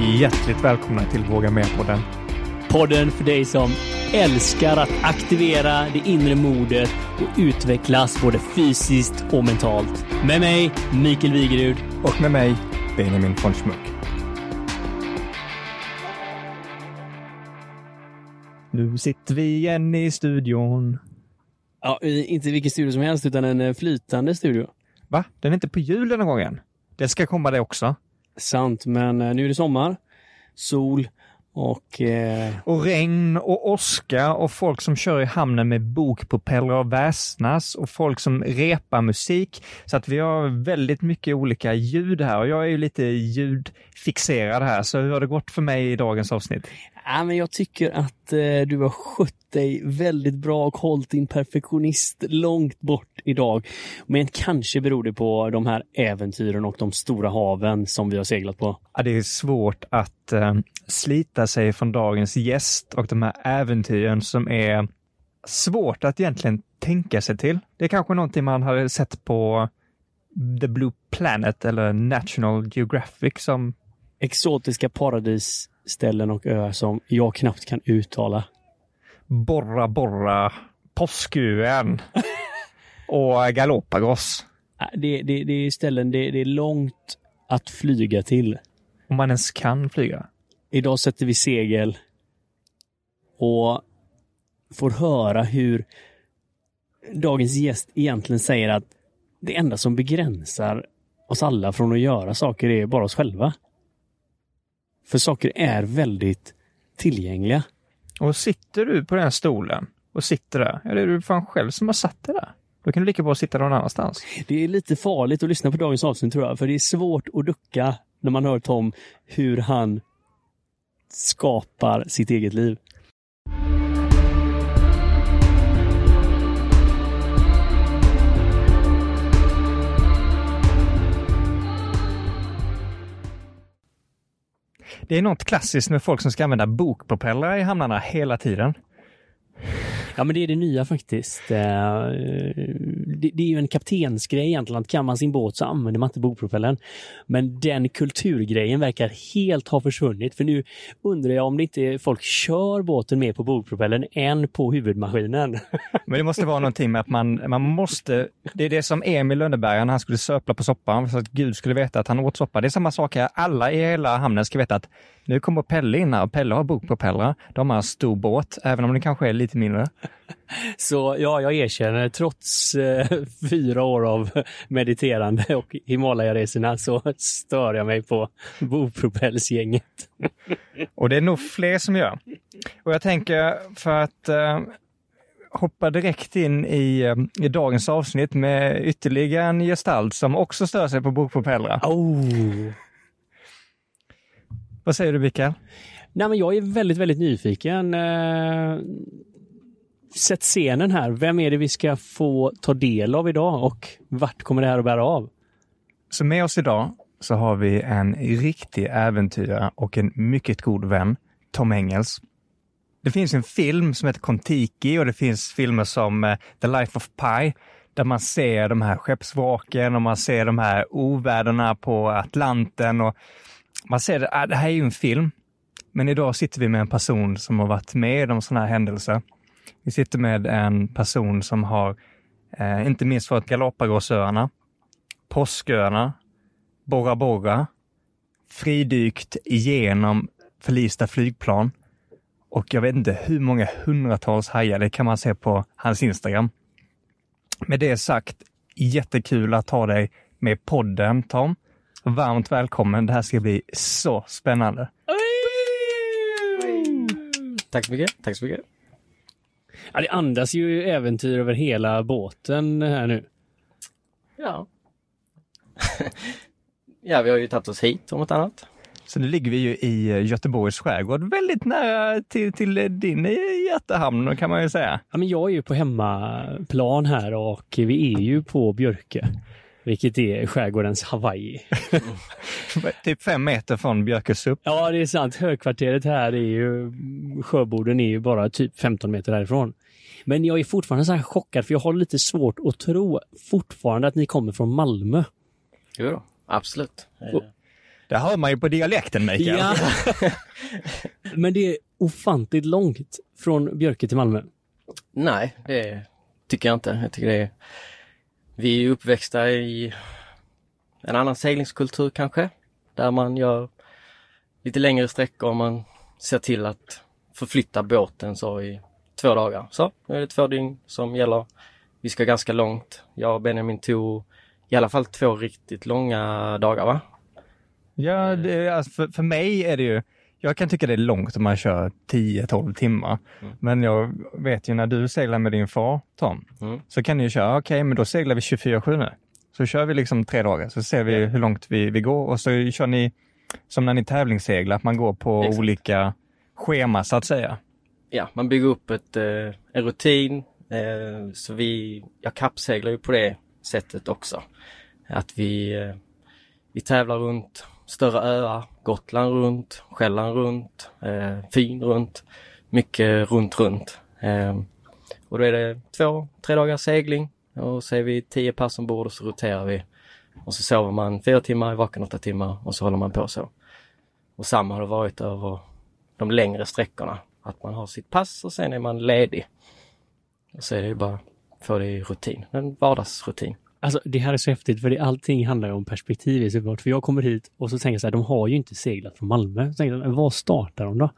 Hjärtligt välkomna till Våga Med-podden. Podden för dig som älskar att aktivera det inre modet och utvecklas både fysiskt och mentalt. Med mig, Mikael Wigerud. Och med mig, Benjamin von Schmuck. Nu sitter vi igen i studion. Ja, inte vilken studio som helst, utan en eh, flytande studio. Va? Den är inte på jul den här gången? Det ska komma det också. Sant, men eh, nu är det sommar, sol och... Eh... Och regn och åska och folk som kör i hamnen med bokpropeller och väsnas och folk som repar musik. Så att vi har väldigt mycket olika ljud här och jag är ju lite ljudfixerad här. Så hur har det gått för mig i dagens avsnitt? Ja, men jag tycker att eh, du har skött dig väldigt bra och hållit din perfektionist långt bort idag. Men kanske beror det på de här äventyren och de stora haven som vi har seglat på. Ja, det är svårt att eh, slita sig från dagens gäst och de här äventyren som är svårt att egentligen tänka sig till. Det är kanske någonting man hade sett på The Blue Planet eller National Geographic som exotiska paradisställen och öar som jag knappt kan uttala. Borra Borra, Påskön och Galapagos. Det, det, det är ställen, det, det är långt att flyga till. Om man ens kan flyga. Idag sätter vi segel och får höra hur dagens gäst egentligen säger att det enda som begränsar oss alla från att göra saker är bara oss själva. För saker är väldigt tillgängliga. Och sitter du på den stolen och sitter där, ja det är du fan själv som har satt dig där. Då kan du lika bra sitta någon annanstans. Det är lite farligt att lyssna på dagens avsnitt tror jag, för det är svårt att ducka när man hör Tom hur han skapar sitt eget liv. Det är något klassiskt med folk som ska använda bokpropellrar i hamnarna hela tiden. Ja, men det är det nya faktiskt. Eh, det, det, är ju en kaptensgrej egentligen, att kan man sin båt så använder man inte bogpropellern. Men den kulturgrejen verkar helt ha försvunnit, för nu undrar jag om det inte folk kör båten mer på bogpropellern än på huvudmaskinen. Men det måste vara någonting med att man, man måste, det är det som Emil Lönneberg, när han skulle söpla på soppan, så att Gud skulle veta att han åt soppa. Det är samma sak här, alla i hela hamnen ska veta att nu kommer Pelle in här och Pelle har bokpropellrar. De har en stor båt, även om den kanske är lite mindre. Så ja, jag erkänner, trots eh, fyra år av mediterande och Himalaya-resorna så stör jag mig på bopropellsgänget. och det är nog fler som gör. Och jag tänker för att eh, hoppa direkt in i, eh, i dagens avsnitt med ytterligare en gestalt som också stör sig på bokpropellrar. Oh. Vad säger du, Mikael? Nej, men jag är väldigt, väldigt nyfiken. Eh, sätt scenen här. Vem är det vi ska få ta del av idag och vart kommer det här att bära av? Så med oss idag så har vi en riktig äventyrare och en mycket god vän, Tom Engels. Det finns en film som heter Kontiki och det finns filmer som eh, The Life of Pi där man ser de här skeppsvraken och man ser de här oväderna på Atlanten och man ser det, ah, det här är ju en film. Men idag sitter vi med en person som har varit med om sådana här händelser. Vi sitter med en person som har eh, inte minst varit Galapagosöarna, Påsköarna, Bora Bora, fridykt igenom förlista flygplan och jag vet inte hur många hundratals hajar, det kan man se på hans Instagram. Med det sagt, jättekul att ha dig med podden Tom. Varmt välkommen, det här ska bli så spännande. Tack så mycket. Tack så mycket. Ja, det andas ju äventyr över hela båten här nu. Ja. ja, vi har ju tagit oss hit om ett annat. Så nu ligger vi ju i eh, Göteborgs skärgård, väldigt nära till, till din hjärtehamn kan man ju säga. Ja, men jag är ju på hemmaplan här och vi är ju på Björke. Vilket är skärgårdens Hawaii. typ fem meter från Björkesupp. Ja, det är sant. Högkvarteret här är ju, sjöborden är ju bara typ 15 meter härifrån. Men jag är fortfarande så här chockad för jag har lite svårt att tro fortfarande att ni kommer från Malmö. Jo då, absolut. Och, Det hör man ju på dialekten Mikael. Ja. Men det är ofantligt långt från Björke till Malmö. Nej, det tycker jag inte. Jag tycker det är... Vi är uppväxta i en annan seglingskultur kanske. Där man gör lite längre sträckor och man ser till att förflytta båten så i två dagar. Så, nu är det två dygn som gäller. Vi ska ganska långt. Jag och Benjamin tog i alla fall två riktigt långa dagar va? Ja, det, alltså för, för mig är det ju, jag kan tycka det är långt om man kör 10-12 timmar. Mm. Men jag vet ju när du seglar med din far, Tom, Mm. så kan ni ju köra, okej, men då seglar vi 24-7 nu. Så kör vi liksom tre dagar, så ser vi Ja. hur långt vi, vi går och så kör ni som när ni tävlingsseglar, att man går på Exakt. olika schema så att säga. ja, man bygger upp ett, eh, en rutin. Eh, så vi, jag kappseglar ju på det sättet också. Att vi, eh, vi tävlar runt större öar, Gotland runt, Själland runt, eh, Fyn runt. Mycket runt, runt. Eh, och då är det två, tre dagars segling och så är vi tio pers ombord och så roterar vi. Och så sover man fyra timmar, är vaken åtta timmar och så håller man på så. Och samma har det varit över de längre sträckorna. Att man har sitt pass och sen är man ledig. Och så är det ju bara att få det i rutin, en vardagsrutin. Alltså det här är så häftigt för det, allting handlar om perspektiv i såklart. För jag kommer hit och så tänker jag så här, de har ju inte seglat från Malmö. Så tänker jag, var startar de då?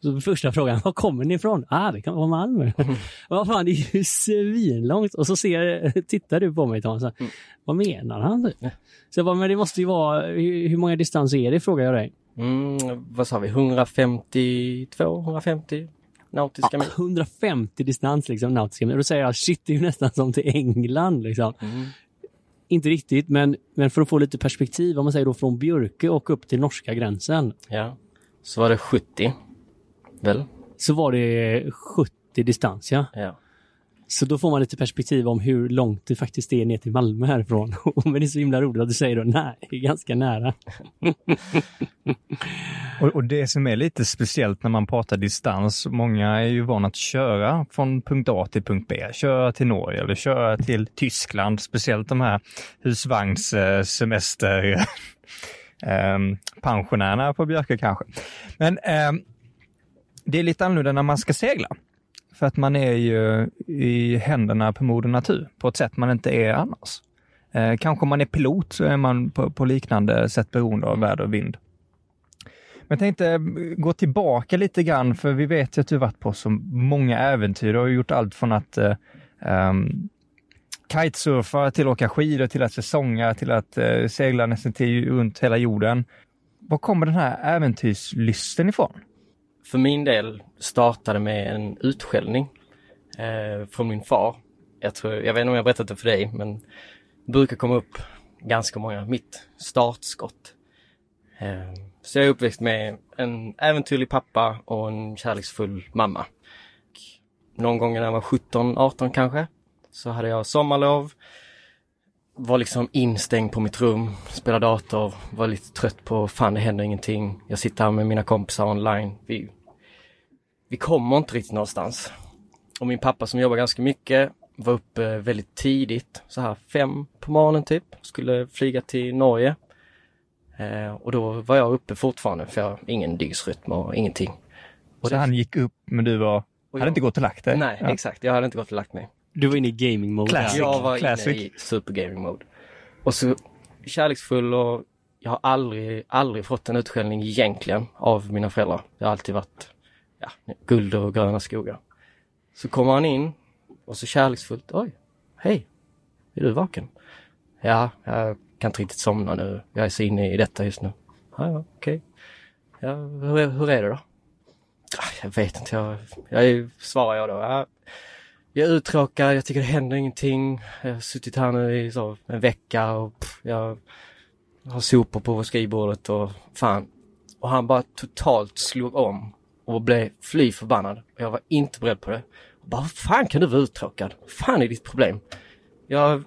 Så första frågan, var kommer ni ifrån? Ah, det kan vara Malmö. Vad fan, det är ju svinlångt. Och så ser, tittar du på mig Tom, så här, Mm. vad menar han? typ? Ja. Så jag bara, men det måste ju vara, hur, hur många distanser är det frågar jag dig? Mm, vad sa vi, 152, 150 nautiska Ja, mil? 150 distans liksom, nautiska mil. Och då säger jag, shit det är ju nästan som till England liksom. Mm. Inte riktigt, men, men för att få lite perspektiv, om man säger då från Björke och upp till norska gränsen, Ja. Så var det 70. Väl? så var det 70 distans, ja. Ja. Så då får man lite perspektiv om hur långt det faktiskt är ner till Malmö härifrån. Men det är så himla roligt att du säger då, nej, det är ganska nära. Och, och det som är lite speciellt när man pratar distans, många är ju vana att köra från punkt A till punkt B, köra till Norge eller köra till Tyskland, speciellt de här husvagnssemester-pensionärerna eh, ehm, på Björke kanske. Men eh, det är lite annorlunda när man ska segla. För att man är ju i händerna på moder natur på ett sätt man inte är annars. Eh, kanske om man är pilot så är man på, på liknande sätt beroende av väder och vind. Men jag tänkte eh, gå tillbaka lite grann, för vi vet ju att du varit på så många äventyr. och har gjort allt från att eh, um, kitesurfa till att åka skidor, till att säsonga, till att eh, segla nästan till runt hela jorden. Var kommer den här äventyrslysten ifrån? För min del startade med en utskällning eh, från min far. Jag, tror, jag vet inte om jag har berättat det för dig, men det brukar komma upp ganska många. Mitt startskott. Eh, så jag är uppväxt med en äventyrlig pappa och en kärleksfull mamma. Någon gång när jag var 17, 18 kanske, så hade jag sommarlov. Var liksom instängd på mitt rum, spelade dator, var lite trött på fan det händer ingenting. Jag sitter här med mina kompisar online. Vi, vi kommer inte riktigt någonstans. Och min pappa som jobbar ganska mycket var uppe väldigt tidigt, så här fem på morgonen typ. Skulle flyga till Norge. Eh, och då var jag uppe fortfarande för jag har ingen dygnsrytm och ingenting. Och Så han gick upp, men du var, och hade jag- inte gått och lagt dig? Nej, Ja. exakt. Jag hade inte gått och lagt mig. Du var inne i gaming mode. Classic. Jag var Classic. inne i super gaming mode. Och så kärleksfull och jag har aldrig, aldrig fått en utskällning egentligen av mina föräldrar. Jag har alltid varit ja, guld och gröna skogar. Så kommer han in och så kärleksfullt, oj, hej, är du vaken? Ja, jag kan inte riktigt somna nu. Jag är så inne i detta just nu. Ja, ja, okej. Ja, hur, är- hur är det då? Ah, jag vet inte, jag, jag är, svarar jag då. Ja, jag är uttråkad, jag tycker det händer ingenting. Jag har suttit här nu i så en vecka och pff, jag har sopor på skrivbordet och fan. Och han bara totalt slog om och blev fly förbannad. Jag var inte beredd på det. Och bara, vad fan kan du vara uttråkad? Vad fan är ditt problem? Jag,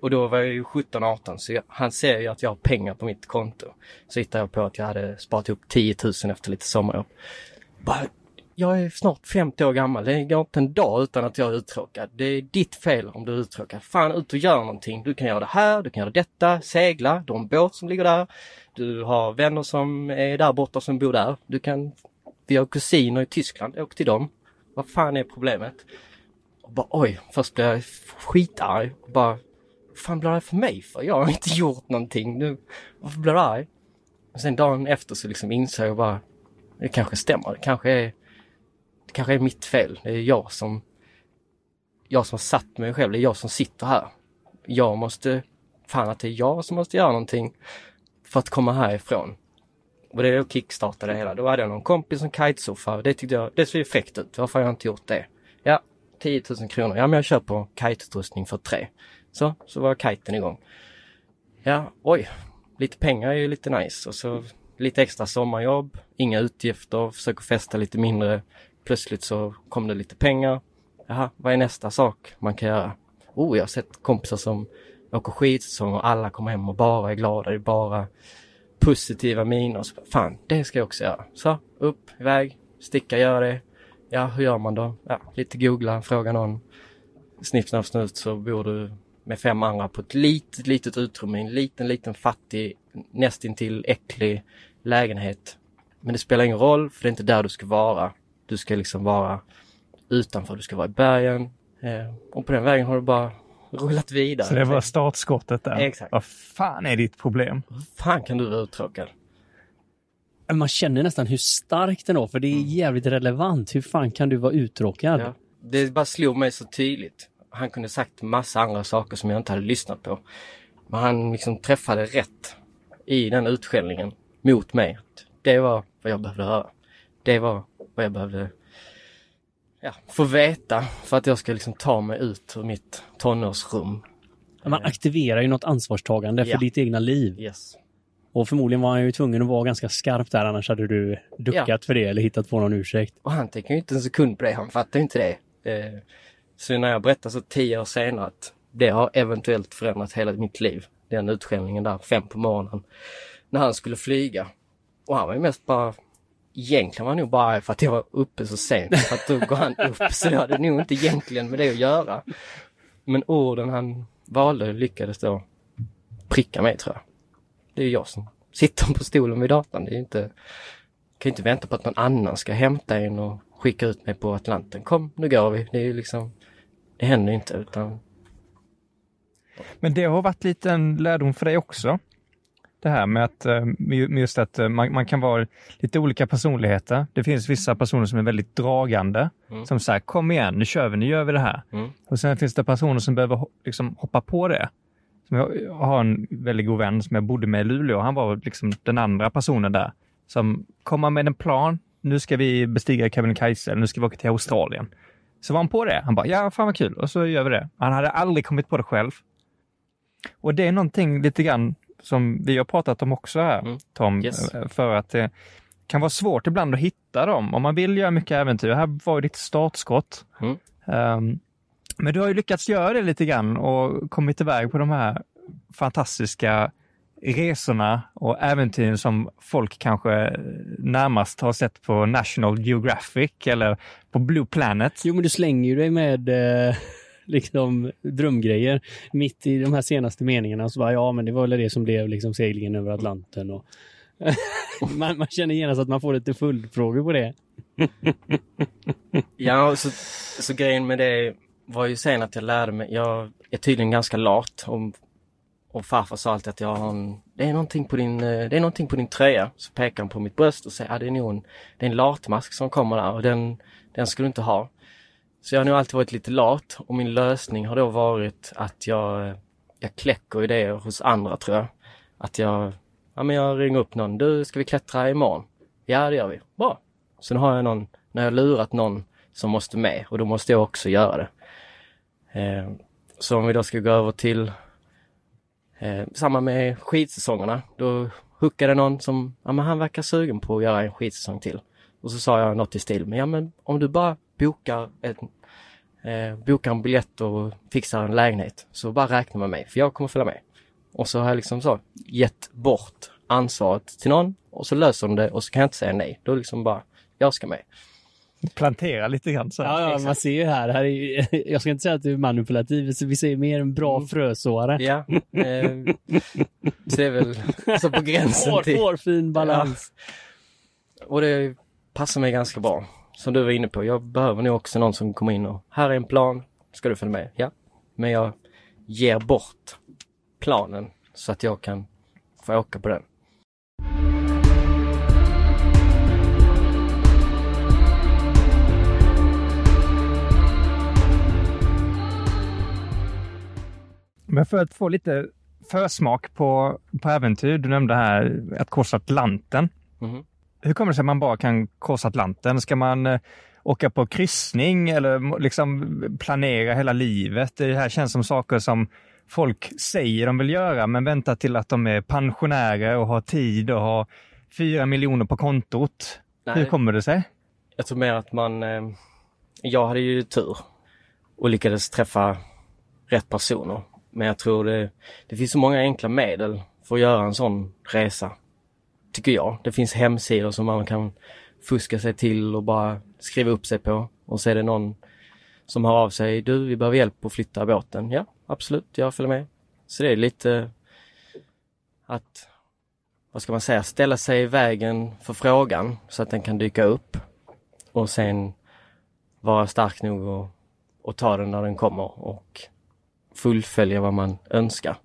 och då var jag ju 17-18 så jag, han ser ju att jag har pengar på mitt konto. Så hittar jag på att jag hade sparat ihop 10 000 efter lite sommarjobb. Bara, jag är snart 50 år gammal. Det går inte en dag utan att jag är uttråkad. Det är ditt fel om du är uttråkad. Fan ut och gör någonting. Du kan göra det här, du kan göra detta, segla, du har en båt som ligger där. Du har vänner som är där borta som bor där. Du kan, vi har kusiner i Tyskland, åk till dem. Vad fan är problemet? Och bara oj, först blev jag skitarg. Bara, vad fan blir det för mig för? Jag har inte gjort någonting. Nu, varför blir du arg? Och sen dagen efter så liksom insåg jag bara, det kanske stämmer. Det kanske är, det kanske är mitt fel. Det är jag som, jag som har satt mig själv. Det är jag som sitter här. Jag måste, fan att det är jag som måste göra någonting för att komma härifrån. Och det då kickstartade det hela. Då hade jag någon kompis som kitesurfade. Det tyckte jag, det såg ju fräckt ut. Varför har jag inte gjort det? Ja, 10 000 kronor. Ja, men jag köper kiteutrustning för tre. Så, så var kiten igång. Ja, oj, lite pengar är ju lite nice och så lite extra sommarjobb, inga utgifter, försöker festa lite mindre. Plötsligt så kom det lite pengar. Jaha, vad är nästa sak man kan göra? Oh, jag har sett kompisar som åker skidsäsong och alla kommer hem och bara är glada. Det är bara positiva miner. Fan, det ska jag också göra. Så, upp, iväg, sticka, gör det. Ja, hur gör man då? Ja, lite googla, fråga någon. Snipp, snapp, snut så bor du med fem andra på ett litet, litet utrymme i en liten, liten fattig, nästintill äcklig lägenhet. Men det spelar ingen roll för det är inte där du ska vara. Du ska liksom vara utanför, du ska vara i bergen. Eh, och på den vägen har du bara rullat vidare. Så det var startskottet där. Exakt. Vad fan är ditt problem? Hur fan kan du vara uttråkad? Man känner nästan hur stark den var, för det är jävligt relevant. Hur fan kan du vara uttråkad? Ja. Det bara slog mig så tydligt. Han kunde sagt massa andra saker som jag inte hade lyssnat på. Men han liksom träffade rätt i den utskällningen mot mig. Det var vad jag behövde höra. Det var vad jag behövde ja, få veta för att jag ska liksom ta mig ut ur mitt tonårsrum. Man aktiverar ju något ansvarstagande för Ja. ditt egna liv. Yes. Och förmodligen var han ju tvungen att vara ganska skarp där, annars hade du duckat Ja. för det eller hittat på någon ursäkt. Och han tänker ju inte en sekund på det. Han fattar ju inte det. Eh, så när jag berättar så tio år senare att det har eventuellt förändrat hela mitt liv. Den utskällningen där fem på morgonen. När han skulle flyga. Och han var ju mest bara Egentligen var han nog bara arg för att jag var uppe så sent. För att då går han upp. Så det hade nog inte egentligen med det att göra. Men orden han valde lyckades då pricka mig tror jag. Det är ju jag som sitter på stolen vid datorn. Det är inte kan ju inte vänta på att någon annan ska hämta en och skicka ut mig på Atlanten. Kom, nu går vi. Det är ju liksom, det händer inte utan, Men det har varit lite en lärdom för dig också. Det här med att eh, med just att eh, man, man kan vara lite olika personligheter. Det finns vissa personer som är väldigt dragande. Mm. Som säger kom igen, nu kör vi, nu gör vi det här. Mm. Och sen finns det personer som behöver liksom, hoppa på det. Som jag, har en väldigt god vän som jag bodde med i Luleå. Han var liksom den andra personen där. Som kommer med en plan. Nu ska vi bestiga Kebnekaise, eller nu ska vi åka till Australien. Så var han på det. Han bara, ja fan vad kul, och så gör vi det. Han hade aldrig kommit på det själv. Och det är någonting lite grann som vi har pratat om också här, Mm. Tom, Yes. för att det kan vara svårt ibland att hitta dem. Om man vill göra mycket äventyr, det här var ju ditt startskott. Mm. Ehm, men du har ju lyckats göra det lite grann och kommit iväg på de här fantastiska resorna och äventyren som folk kanske närmast har sett på National Geographic eller på Blue Planet. Jo, men du slänger ju dig med eh, liksom drömgrejer mitt i de här senaste meningarna. Så bara, ja, men det var väl det som blev liksom seglingen över Atlanten. Och man, man känner genast att man får lite följdfrågor på det. ja och så, så grejen med det var ju sen att jag lärde mig, jag är tydligen ganska lat och, och farfar sa alltid att jag har en, det är någonting på din, eh, det är någonting på din tröja. Så pekar han på mitt bröst och säger, ja det är nog en, det är en latmask som kommer där och den, den ska du inte ha. Så jag har nog alltid varit lite lat och min lösning har då varit att jag, eh, jag kläcker idéer hos andra tror jag. Att jag, ja men jag ringer upp någon, du ska vi klättra imorgon? Ja det gör vi. Bra. Sen har jag någon, när jag lurat någon som måste med och då måste jag också göra det. Eh, så om vi då ska gå över till eh, samma med skidsäsongerna. Då hookade någon som, ja men han verkar sugen på att göra en skidsäsong till. Och så sa jag något i stil med, ja men om du bara bokar en, eh, bokar en biljett och fixar en lägenhet så bara räkna med mig för jag kommer följa med. Och så har jag liksom så gett bort ansvaret till någon och så löser de det och så kan jag inte säga nej. Då liksom bara, jag ska med. Plantera lite grann så. Ja, ja Exakt. man ser ju här. här är, jag ska inte säga att du är manipulativ, så vi ser mer en bra Mm. frösåare. Ja, eh, så det är väl så på gränsen Hår, till... hårfin balans. Och det passar mig ganska bra. Som du var inne på, jag behöver nog också någon som kommer in och här är en plan, ska du följa med? Ja. Men jag ger bort planen så att jag kan få åka på den. Men för att få lite försmak på, på äventyr, du nämnde här att korsa Atlanten. Mhm. Hur kommer det sig att man bara kan korsa Atlanten? Ska man eh, åka på kryssning eller liksom planera hela livet? Det här känns som saker som folk säger de vill göra, men väntar till att de är pensionärer och har tid och har fyra miljoner på kontot. Nej, Hur kommer det sig? Jag tror mer att man... Eh, jag hade ju tur och lyckades träffa rätt personer. Men jag tror det, det finns så många enkla medel för att göra en sån resa. Tycker jag. Det finns hemsidor som man kan fuska sig till och bara skriva upp sig på. Och så är det någon som hör av sig. Du, vi behöver hjälp att flytta båten. Ja, absolut, jag följer med. Så det är lite att, vad ska man säga, ställa sig i vägen för frågan så att den kan dyka upp. Och sen vara stark nog och, och ta den när den kommer och fullfölja vad man önskar.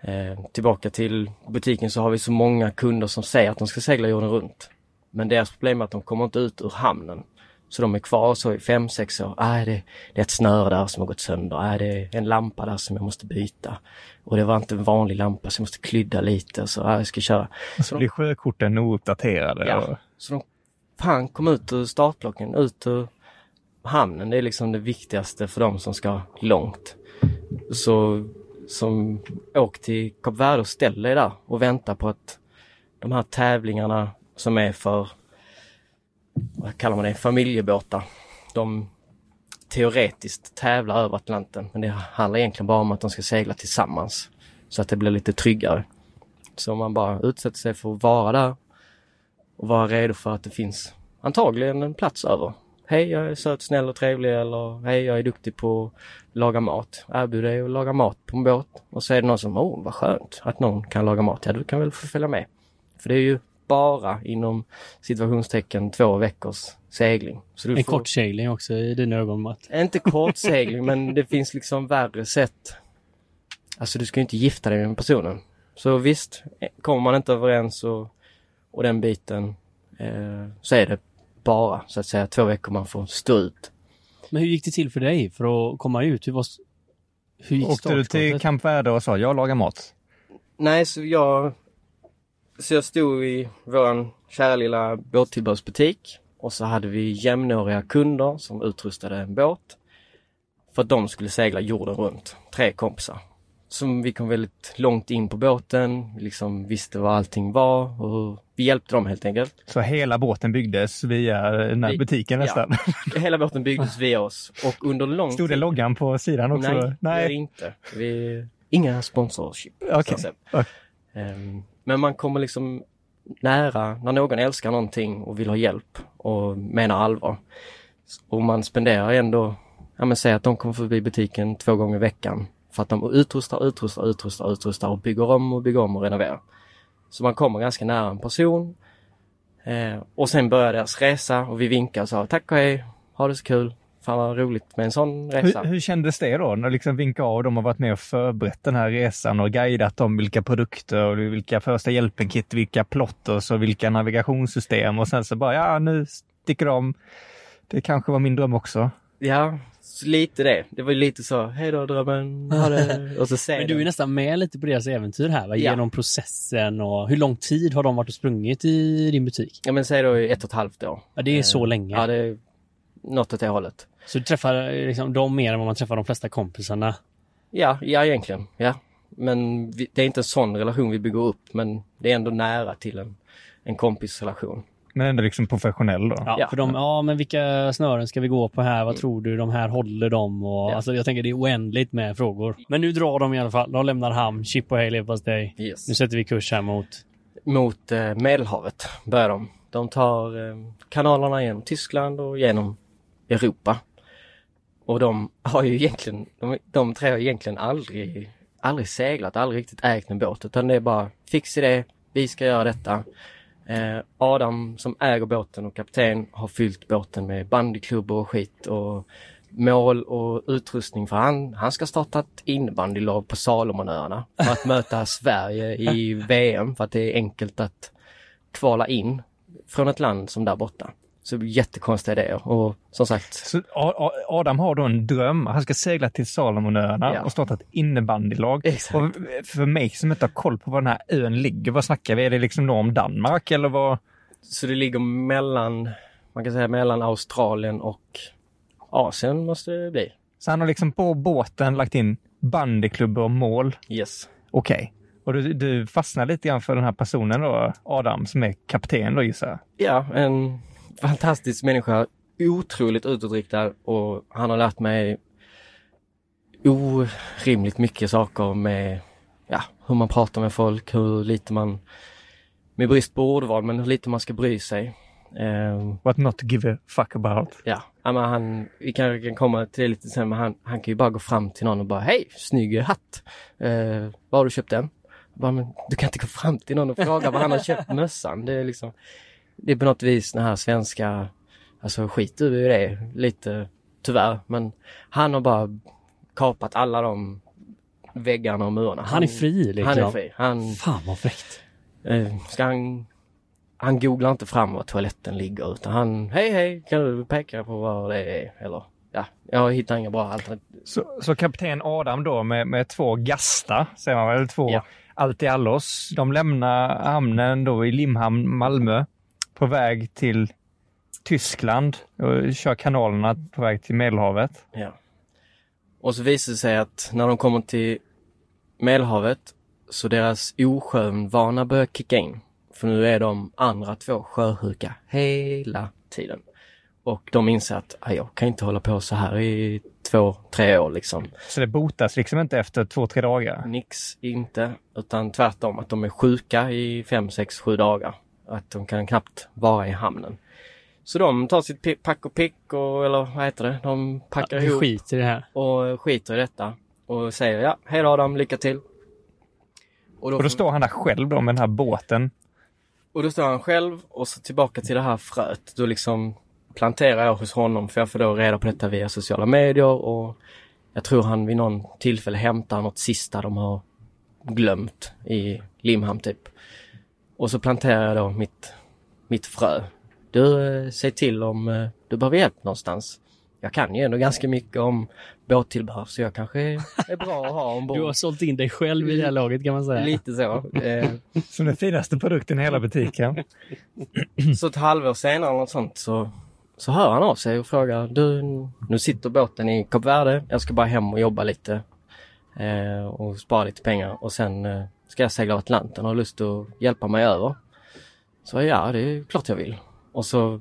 Eh, tillbaka till butiken så har vi så många kunder som säger att de ska segla jorden runt. Men deras problem är att de kommer inte ut ur hamnen. Så de är kvar så i fem, sex år. Ah, det, det är ett snöre där som har gått sönder. Ah, det är en lampa där som jag måste byta. Och det var inte en vanlig lampa så jag måste klydda lite. Så ah, jag ska köra. Och så blir sjökorten ouppdaterade. Ja. Och, Så de fan kom ut ur startblocken, ut ur hamnen. Det är liksom det viktigaste för de som ska långt. Så som åk till Kap Verde och ställ dig där och vänta på att de här tävlingarna som är för, vad kallar man det, familjebåtar. De teoretiskt tävlar över Atlanten men det handlar egentligen bara om att de ska segla tillsammans. Så att det blir lite tryggare. Så om man bara utsätter sig för att vara där och vara redo för att det finns antagligen en plats över. Hej, jag är söt, snäll och trevlig eller hej, jag är duktig på att laga mat. Erbjud dig att laga mat på en båt. Och så är det någon som, åh vad skönt att någon kan laga mat. Ja, du kan väl få följa med. För det är ju bara inom situationstecken två veckors segling. Så du En får- kortsegling också i dina ögon, Matt. inte kortsegling men det finns liksom värre sätt. Alltså du ska ju inte gifta dig med personen. Så visst, kommer man inte överens och, och den biten eh, så är det bara så att säga två veckor man får stå ut. Men hur gick det till för dig för att komma ut? Hur, var, hur gick åkte du till? Camp Verde och sa jag lagar mat? Nej, så jag, så jag stod i våran kära lilla båttillbehörsbutik och så hade vi jämnåriga kunder som utrustade en båt för att de skulle segla jorden runt. Tre kompisar. Som vi kom väldigt långt in på båten, vi liksom visste vad allting var och vi hjälpte dem helt enkelt. Så hela båten byggdes via den här Vi- butiken ja. nästan? Hela båten byggdes via oss och under lång Stod det loggan på sidan också? Nej, det är det inte. Vi... Inga sponsorship. Säga. Okej. Ehm, Men man kommer liksom nära när någon älskar någonting och vill ha hjälp och menar allvar. Och man spenderar ändå, ja men säg att de kommer förbi butiken två gånger i veckan för att de utrustar, utrustar, utrustar, utrustar och bygger om och bygger om och renoverar. Så man kommer ganska nära en person. Eh, och sen börjar deras resa och vi vinkar och sa tack och hej, ha det så kul. Fan vad roligt med en sån resa. Hur, hur kändes det då när liksom vinka av de har varit med och förberett den här resan och guidat dem vilka produkter och vilka första hjälpen-kit, vilka plotters och vilka navigationssystem och sen så bara ja nu sticker de. Det kanske var min dröm också. Ja, så lite det. Det var ju lite så, hej då drömmen, ha det. Och så säger Men du är nästan med lite på deras äventyr här, va? Ja. genom processen och hur lång tid har de varit och sprungit i din butik? Ja men säg då ett och ett halvt år. Ja, det är så länge. Ja, det är något åt det hållet. Så du träffar liksom, dem mer än vad man träffar de flesta kompisarna. Ja, ja egentligen. Ja. Men vi, det är inte en sån relation vi bygger upp, men det är ändå nära till en, en kompisrelation. Men ändå liksom professionell då. Ja. För de, ja men vilka snören ska vi gå på här? Vad tror du? De här håller de? Och, Ja. alltså, jag tänker det är oändligt med frågor. Men nu drar de i alla fall. De lämnar hamn. Chip och hej leverpastej. Yes. Nu sätter vi kurs här mot... Mot eh, Medelhavet börjar de. De tar eh, kanalerna genom Tyskland och genom Europa. Och de har ju egentligen, de, de tre har egentligen aldrig, aldrig seglat, aldrig riktigt ägt en båt utan det är bara fix idé, vi ska göra detta. Eh, Adam som äger båten och kapten har fyllt båten med bandyklubbor och skit och mål och utrustning för han, han ska starta ett innebandylag på Salomonöarna för att möta Sverige i VM för att det är enkelt att kvala in från ett land som där borta. Så jättekonstiga idéer och som sagt. Så Adam har då en dröm. Han ska segla till Salomonöarna ja. och starta ett innebandylag. Exakt. Och för mig som inte har koll på var den här ön ligger, vad snackar vi? Är det liksom norr om Danmark eller vad? Så det ligger mellan, man kan säga mellan Australien och Asien måste det bli. Så han har liksom på båten lagt in bandyklubbor och mål? Yes. Okej. Okay. Och du, du fastnar lite grann för den här personen då, Adam, som är kapten då gissar jag? Ja, en fantastisk människa. Otroligt utåtriktad och han har lärt mig orimligt mycket saker med ja, hur man pratar med folk, hur lite man, med brist på ordval, men hur lite man ska bry sig. Um, What not to give a fuck about. Ja, men han, vi kan, kan komma till det lite sen, men han, han kan ju bara gå fram till någon och bara Hej, snygg hatt! Uh, var har du köpt den? Bara, men, du kan inte gå fram till någon och fråga var han har köpt mössan. Det är liksom, det är på något vis den här svenska, alltså skit i det lite tyvärr, men han har bara kapat alla de väggarna och murarna. Han, han är fri liksom. Han är fri. Han, Fan vad fräckt. Uh, ska han han googlar inte fram var toaletten ligger utan han, hej hej, kan du peka på var det är? Eller ja, jag hittar inga bra alternativ. Så, så kapten Adam då med, med två Gasta, säger man väl, två ja. allt i allos. De lämnar hamnen då i Limhamn, Malmö, på väg till Tyskland och kör kanalerna på väg till Medelhavet. Ja. Och så visar det sig att när de kommer till Medelhavet så deras osjövana börjar kicka in. För nu är de andra två sjösjuka hela tiden. Och de inser att jag kan inte hålla på så här i två, tre år liksom. Så det botas liksom inte efter två, tre dagar? Nix inte, utan tvärtom att de är sjuka i fem, sex, sju dagar. Att de kan knappt vara i hamnen. Så de tar sitt pack och pick och, eller vad heter det, de packar ja, ihop. skiter i det här. Och skiter i detta. Och säger ja, hej då Adam, lycka till. Och då, och då står han där själv då med den här båten och då står han själv och så tillbaka till det här fröet. Då liksom planterar jag hos honom för jag får då reda på detta via sociala medier och jag tror han vid någon tillfälle hämtar något sista de har glömt i Limhamn typ. Och så planterar jag då mitt, mitt frö. Du, eh, säg till om eh, du behöver hjälp någonstans jag kan ju ändå ganska mycket om båttillbehör så jag kanske är bra att ha ombord. Du har sålt in dig själv i det här laget kan man säga. Lite så. Eh. Som den finaste produkten i hela butiken. så ett halvår senare eller något sånt så, så hör han av sig och frågar du, nu sitter båten i Kap Verde. Jag ska bara hem och jobba lite eh, och spara lite pengar och sen eh, ska jag segla Atlanten Har du lust att hjälpa mig över. Så ja, det är klart jag vill. Och så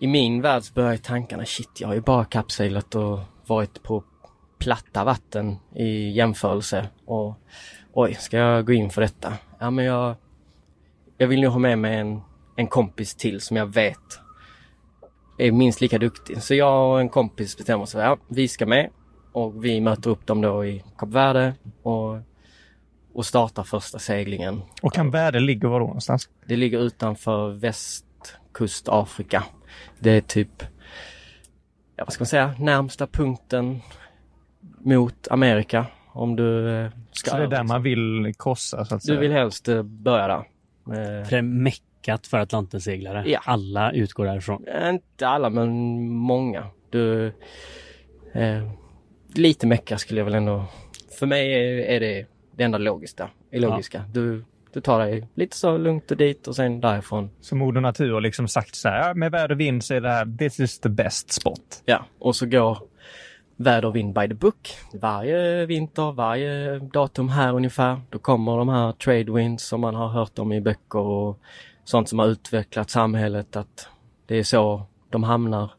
i min värld så börjar tankarna, shit jag har ju bara kappseglat och varit på platta vatten i jämförelse. Och oj, ska jag gå in för detta? Ja men jag, jag vill nog ha med mig en, en kompis till som jag vet är minst lika duktig. Så jag och en kompis bestämmer oss för ja, vi ska med. Och vi möter upp dem då i Kap Verde och, och startar första seglingen. Och Kap Verde ligger var då någonstans? Det ligger utanför västkustafrika. Det är typ, ja vad ska man säga, närmsta punkten mot Amerika. Om du eh, ska... Så det är där man vill korsa så att säga? Du vill helst eh, börja där. För det är meckat för Atlantenseglare? Ja. Alla utgår därifrån? Inte alla, men många. Du, eh, lite mecka skulle jag väl ändå... För mig är det det enda logiska. logiska. Ja. Du du tar dig lite så lugnt och dit och sen därifrån. Så Moder Natur har liksom sagt så här, med väder och vind så är det här, this is the best spot. Ja, och så går väder och vind by the book. Varje vinter, varje datum här ungefär, då kommer de här trade winds som man har hört om i böcker och sånt som har utvecklat samhället att det är så de hamnar,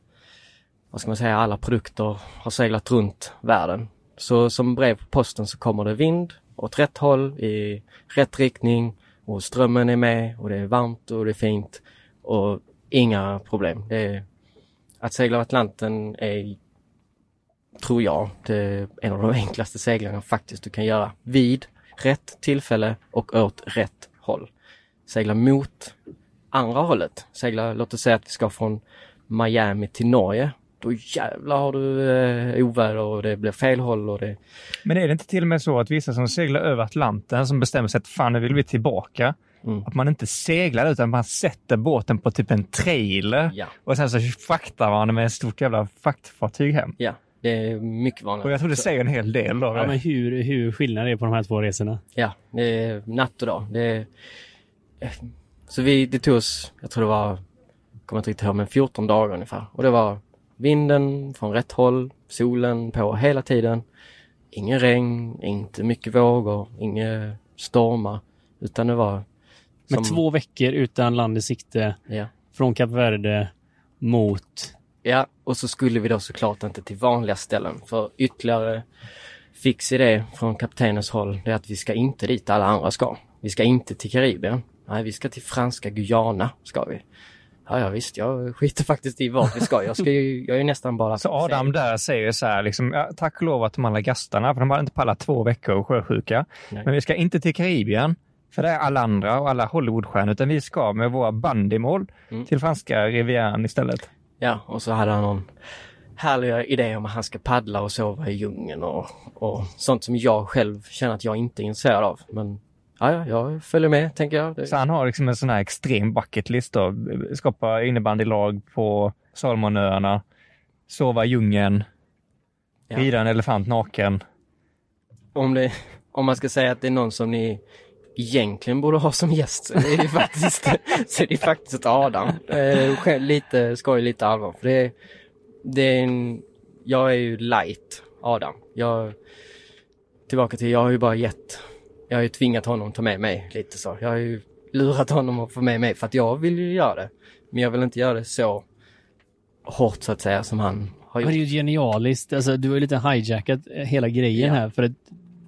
vad ska man säga, alla produkter har seglat runt världen. Så som brev på posten så kommer det vind åt rätt håll, i rätt riktning och strömmen är med och det är varmt och det är fint. Och inga problem. Det är, att segla Atlanten är, tror jag, det är en av de enklaste seglingarna faktiskt du kan göra. Vid rätt tillfälle och åt rätt håll. Segla mot andra hållet. Segla, låt oss säga att vi ska från Miami till Norge. Då jävlar har du eh, oväder och det blir fel håll och det... Men är det inte till och med så att vissa som seglar över Atlanten som bestämmer sig att fan nu vill vi tillbaka. Mm. Att man inte seglar utan man sätter båten på typ en trailer Ja, och sen så fraktar man med ett stort jävla fraktfartyg hem. ja. Det är mycket vanligt. Och jag tror det säger en hel del då. Ja, men hur, hur skillnad det är på de här två resorna? Ja, det är natt och dag. Det är... Så vi, det tog oss, jag tror det var, kommer inte riktigt ihåg, men 14 dagar ungefär. Och det var vinden från rätt håll, solen på hela tiden. Ingen regn, inte mycket vågor, inga stormar. Utan det var... Med två veckor utan land i sikte Ja. från Kap Verde mot... Ja, och så skulle vi då såklart inte till vanliga ställen. För ytterligare fix i det från kaptenens håll, det är att vi ska inte dit alla andra ska. Vi ska inte till Karibien. Nej, vi ska till franska Guyana, ska vi. Ja, ja visst, jag skiter faktiskt i vart vi ska. Jag, ska ju, jag är ju nästan bara... Så Adam där säger så här, liksom, ja, tack och lov att de alla gastarna, för de hade inte pallat två veckor och sjösjuka. Nej. Men vi ska inte till Karibien, för det är alla andra och alla Hollywoodstjärnor, utan vi ska med våra bandymål Mm. till franska rivieran istället. Ja, och så hade han någon härliga idé om att han ska paddla och sova i djungeln och, och sånt som jag själv känner att jag inte är intresserad av. Men ja, ja, jag följer med, tänker jag. Så han har liksom en sån här extrem bucket list då. Skapa innebandylag på Salomonöarna, sova i djungeln, Ja. rida en elefant naken. om, det, om man ska säga att det är någon som ni egentligen borde ha som gäst så är det faktiskt, så är det faktiskt Adam. Eh, lite skoj, lite allvar. För det, är- det är en, jag är ju light Adam. Jag, tillbaka till, jag har ju bara gett, jag har ju tvingat honom att ta med mig lite så. Jag har ju lurat honom att få med mig för att jag vill ju göra det. Men jag vill inte göra det så hårt så att säga som han har Men det är gjort. ju genialiskt. Alltså, du har ju lite hijackat hela grejen Ja. här. För att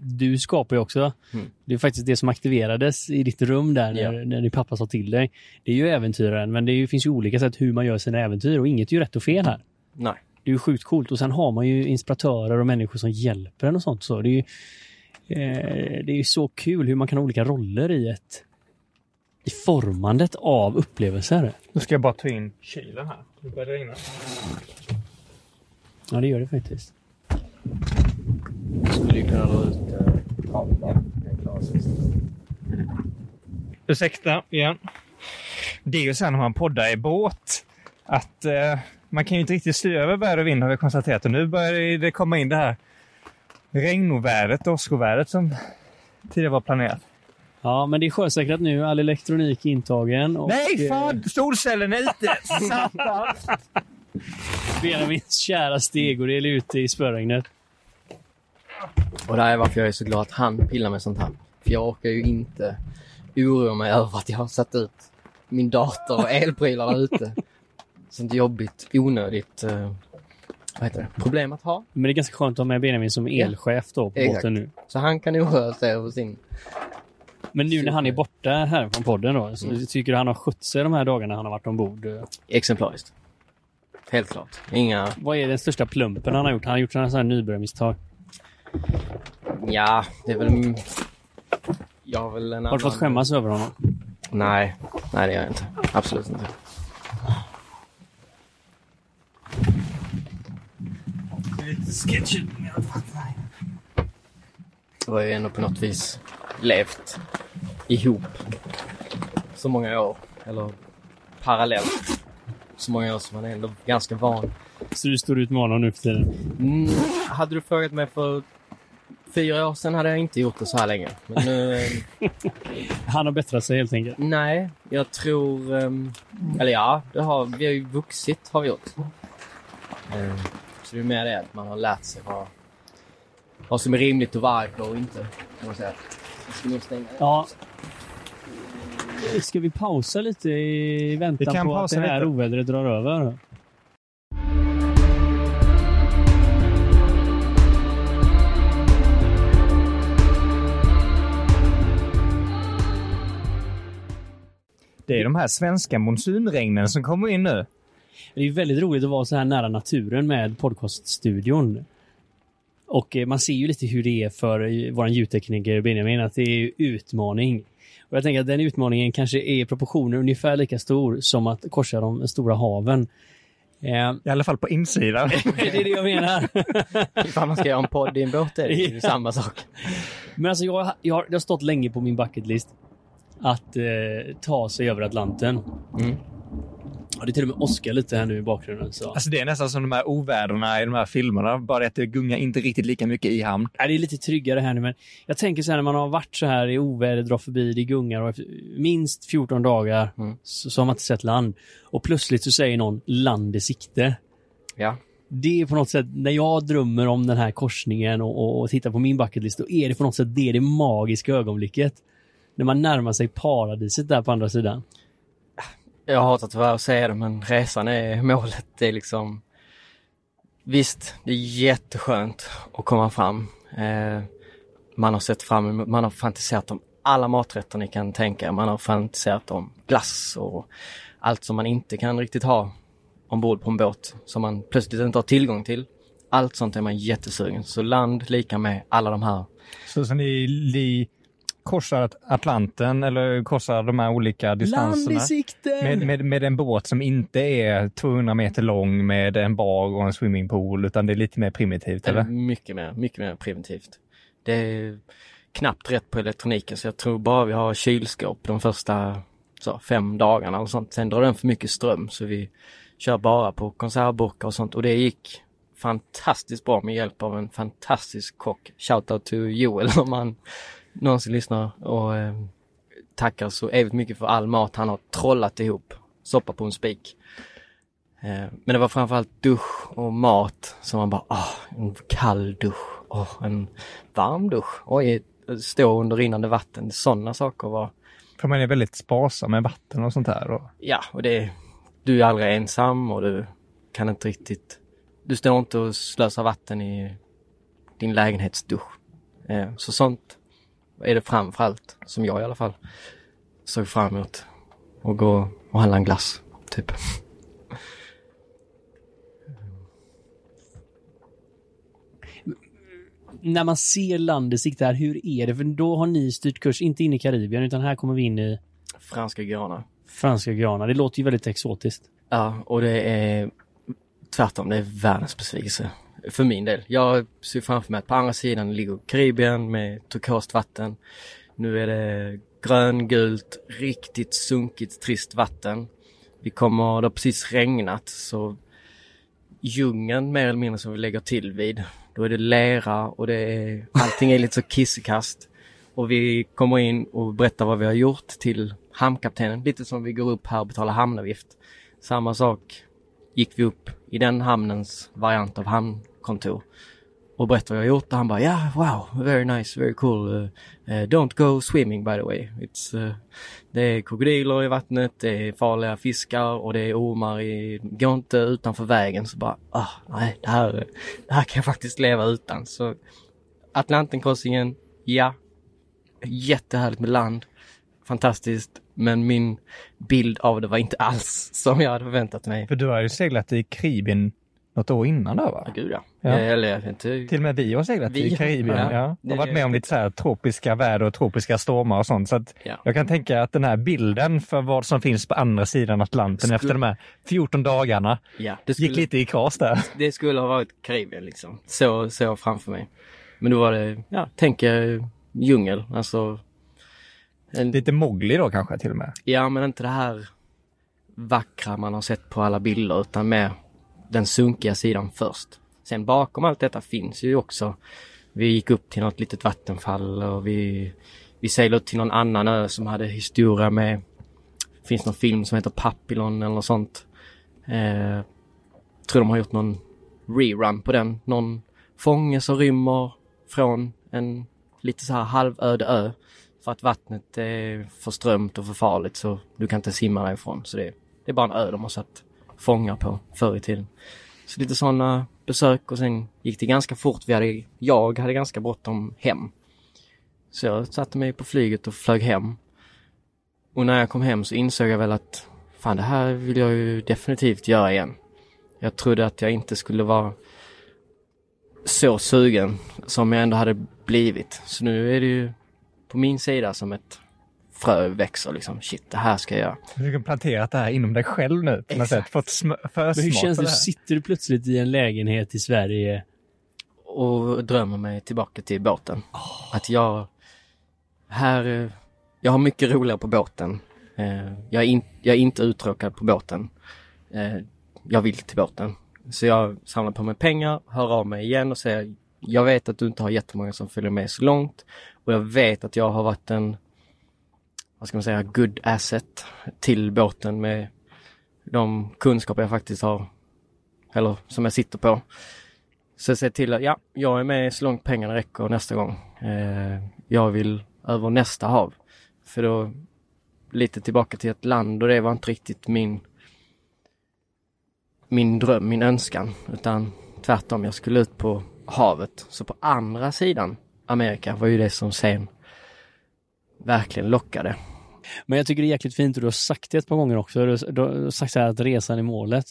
du skapar ju också. Mm. Det är faktiskt det som aktiverades i ditt rum där när, Ja. när din pappa sa till dig. Det är ju äventyraren, men det ju, finns ju olika sätt hur man gör sina äventyr och inget är ju rätt och fel här. Nej. Det är ju sjukt coolt och sen har man ju inspiratörer och människor som hjälper en och sånt. Så det är ju eh, det är ju så kul hur man kan ha olika roller i ett i formandet av upplevelser. Nu ska jag bara ta in kylen här. Det börjar regna. Ja, det gör det faktiskt. Skulle ju kunna dra ut eh, kabeln. Ja, det är klart. Ursäkta igen. Det är ju så här när man poddar i båt att eh, man kan ju inte riktigt styra över väder och vind har vi konstaterat. Och nu börjar det komma in det här regnovädret, åskovädret som tidigare var planerat. Ja, men det är sjösäkrat nu. All elektronik är intagen. Och, Nej, eh, fan! Solcellen är ute! Satan! Benjamins kära stegordel är ute i spöregnet. Och det här är varför jag är så glad att han pillar med sånt här. För jag orkar ju inte oroa mig över att jag har satt ut min dator och elprylar där ute. Sånt jobbigt, onödigt eh, vad heter det? problem att ha. Men det är ganska skönt att ha med Benjamin som elchef då på Exakt. båten nu. Så han kan oroa sig över sin... Men nu när han är borta här från podden då, så Mm. tycker du han har skött sig de här dagarna han har varit ombord? Exemplariskt. Helt klart. Inga... Vad är den största plumpen han har gjort? Han har gjort sådana här nybörjarmisstag. Ja, det är väl... Jag har väl en Har du fått skämmas över honom? Nej, nej det gör jag inte. Absolut inte. Vi har ju ändå på något vis levt ihop så många år. Eller parallellt. Så många år som man är ändå ganska van. Så du står ut med honom nu för tiden? Mm, hade du frågat mig för fyra år sedan hade jag inte gjort det så här länge. Men nu... Han har bättrat sig helt enkelt. Nej, jag tror... ehm, eller ja, det har, vi har ju vuxit har vi gjort. Så det är mer det att man har lärt sig vad, vad som är rimligt att vara arg på och inte. Kan man säga. Jag ska nog stänga. Ja. Ska vi pausa lite i väntan kan på att det här lite. ovädret drar över? Det är de här svenska monsunregnen som kommer in nu. Det är väldigt roligt att vara så här nära naturen med podcaststudion. Och eh, man ser ju lite hur det är för eh, vår ljudtekniker Benjamin, att det är ju utmaning. Och jag tänker att den utmaningen kanske är i proportioner ungefär lika stor som att korsa de stora haven. Eh, I alla fall på insidan. det är det jag menar. Ifall man ska göra en podd i en båt är det ju samma sak. Men alltså jag, jag, har- det har stått länge på min bucketlist att eh, ta sig över Atlanten. Mm. Ja, det är till och med Oscar lite här nu i bakgrunden. Så. Alltså det är nästan som de här oväderna i de här filmerna, bara att det gungar inte riktigt lika mycket i hamn. Ja, det är lite tryggare här nu, men jag tänker så här när man har varit så här i oväder, drar förbi, det gungar och efter minst 14 dagar Mm. så, så har man inte sett land. Och plötsligt så säger någon land i sikte. Ja. Det är på något sätt, när jag drömmer om den här korsningen och, och, och tittar på min bucketlist, då är det på något sätt det, det magiska ögonblicket. När man närmar sig paradiset där på andra sidan. Jag hatar tyvärr att säga det men resan är målet. Det är liksom Visst, det är jätteskönt att komma fram. Eh, man har sett fram emot, man har fantiserat om alla maträtter ni kan tänka er. Man har fantiserat om glass och allt som man inte kan riktigt ha ombord på en båt som man plötsligt inte har tillgång till. Allt sånt är man jättesugen. Så land lika med alla de här. Så, så ni, li, korsar Atlanten eller korsar de här olika distanserna med, med, med en båt som inte är 200 meter lång med en bar och en swimmingpool, utan det är lite mer primitivt, eller? Mycket mer, mycket mer preventivt. Det är knappt rätt på elektroniken så jag tror bara vi har kylskåp de första så, fem dagarna och sånt. Sen drar den för mycket ström så vi kör bara på konservburkar och sånt och det gick fantastiskt bra med hjälp av en fantastisk kock. Shoutout to Joel om han någonsin lyssnar och eh, tackar så evigt mycket för all mat han har trollat ihop. Soppa på en spik. Eh, Men det var framförallt dusch och mat som man bara, ah, en kall dusch, oh, en varm dusch, oj, stå under rinnande vatten. Sådana saker var, För man är väldigt sparsam med vatten och sånt där. Och, ja, och det, du är aldrig ensam och du kan inte riktigt, du står inte och slösar vatten i din lägenhetsdusch. Eh, Så sånt är det framförallt, som jag i alla fall såg fram emot. Och gå och handla en glass, typ. När man ser land i sikte här, hur är det? För då har ni styrt kurs, inte in i Karibien, utan här kommer vi in i Franska Guyana. franska Guyana. Det låter ju väldigt exotiskt. Ja, och det är tvärtom, det är världens besvikelse. För min del. Jag ser framför mig att på andra sidan ligger Karibien med turkost vatten. Nu är det gröngult, riktigt sunkigt, trist vatten. Vi kommer, det har precis regnat så djungeln mer eller mindre som vi lägger till vid. Då är det lera och det är, allting är lite så kissekast. Och vi kommer in och berättar vad vi har gjort till hamnkaptenen. Lite som vi går upp här och betalar hamnavgift. Samma sak gick vi upp i den hamnens variant av hamn hamnkontor och berättade vad jag gjort och han bara ja, wow, very nice, very cool. Uh, uh, don't go swimming by the way. Uh, det är krokodiler i vattnet, det är farliga fiskar och det är ormar i, gå inte utanför vägen. Så bara, ah, nej, det här, det här kan jag faktiskt leva utan. Så Atlantenkorsningen, ja, jättehärligt med land, fantastiskt. Men min bild av det var inte alls som jag hade förväntat mig. för du har ju seglat i Karibien något år innan där va? Ja, gud ja. Ja. Eh, Eller jag inte. Till och med vi har seglat Vi- i Karibien. ja. Ja. Det Och varit med om lite så här tropiska väder och tropiska stormar och sånt. Så Ja. jag kan tänka att den här bilden för vad som finns på andra sidan Atlanten Skulle- efter de här 14 dagarna Ja, skulle, gick lite i kras där. det skulle ha varit Karibien liksom. Så, så framför mig. Men då var det, ja, tänk er djungel. Alltså, en, Lite Mowgli då kanske till och med. ja men inte det här vackra man har sett på alla bilder utan mer den sunkiga sidan först. Sen bakom allt detta finns ju också, vi gick upp till något litet vattenfall och vi, vi seglade upp till någon annan ö som hade historia med, finns någon film som heter Papillon eller något sånt. Eh, tror de har gjort någon rerun på den. Någon fånge som rymmer från en lite så här halvöde ö. För att vattnet är för strömt och för farligt så du kan inte simma därifrån. Så det, det är bara en ö de har satt fångar på förr i tiden. Så lite sådana besök och sen gick det ganska fort. Vi hade, jag hade ganska bråttom hem. Så jag satte mig på flyget och flög hem. Och när jag kom hem så insåg jag väl att fan det här vill jag ju definitivt göra igen. Jag trodde att jag inte skulle vara så sugen som jag ändå hade blivit. Så nu är det ju på min sida som ett frö växer liksom. Shit, det här ska jag göra. Du har planterat det här inom dig själv nu på något sätt. Fått Men hur känns det? Sitter du plötsligt i en lägenhet i Sverige? Och drömmer mig tillbaka till båten. Att jag, här, jag har mycket roligare på båten. Eh, Jag är, in, jag är inte uttråkad på båten. Eh, Jag vill till båten. Så jag samlar på mig pengar, hör av mig igen och säger jag vet att du inte har jättemånga som följer med så långt och jag vet att jag har varit en, vad ska man säga, good asset till båten med de kunskaper jag faktiskt har, eller som jag sitter på. Så se till att, ja, jag är med så långt pengarna räcker nästa gång. Eh, jag vill över nästa hav. För då, lite tillbaka till ett land och det var inte riktigt min min dröm, min önskan, utan tvärtom, jag skulle ut på havet. Så på andra sidan Amerika var ju det som sen verkligen lockade. Men jag tycker det är jäkligt fint och du har sagt det ett par gånger också. Du har, sagt så här att resan är målet.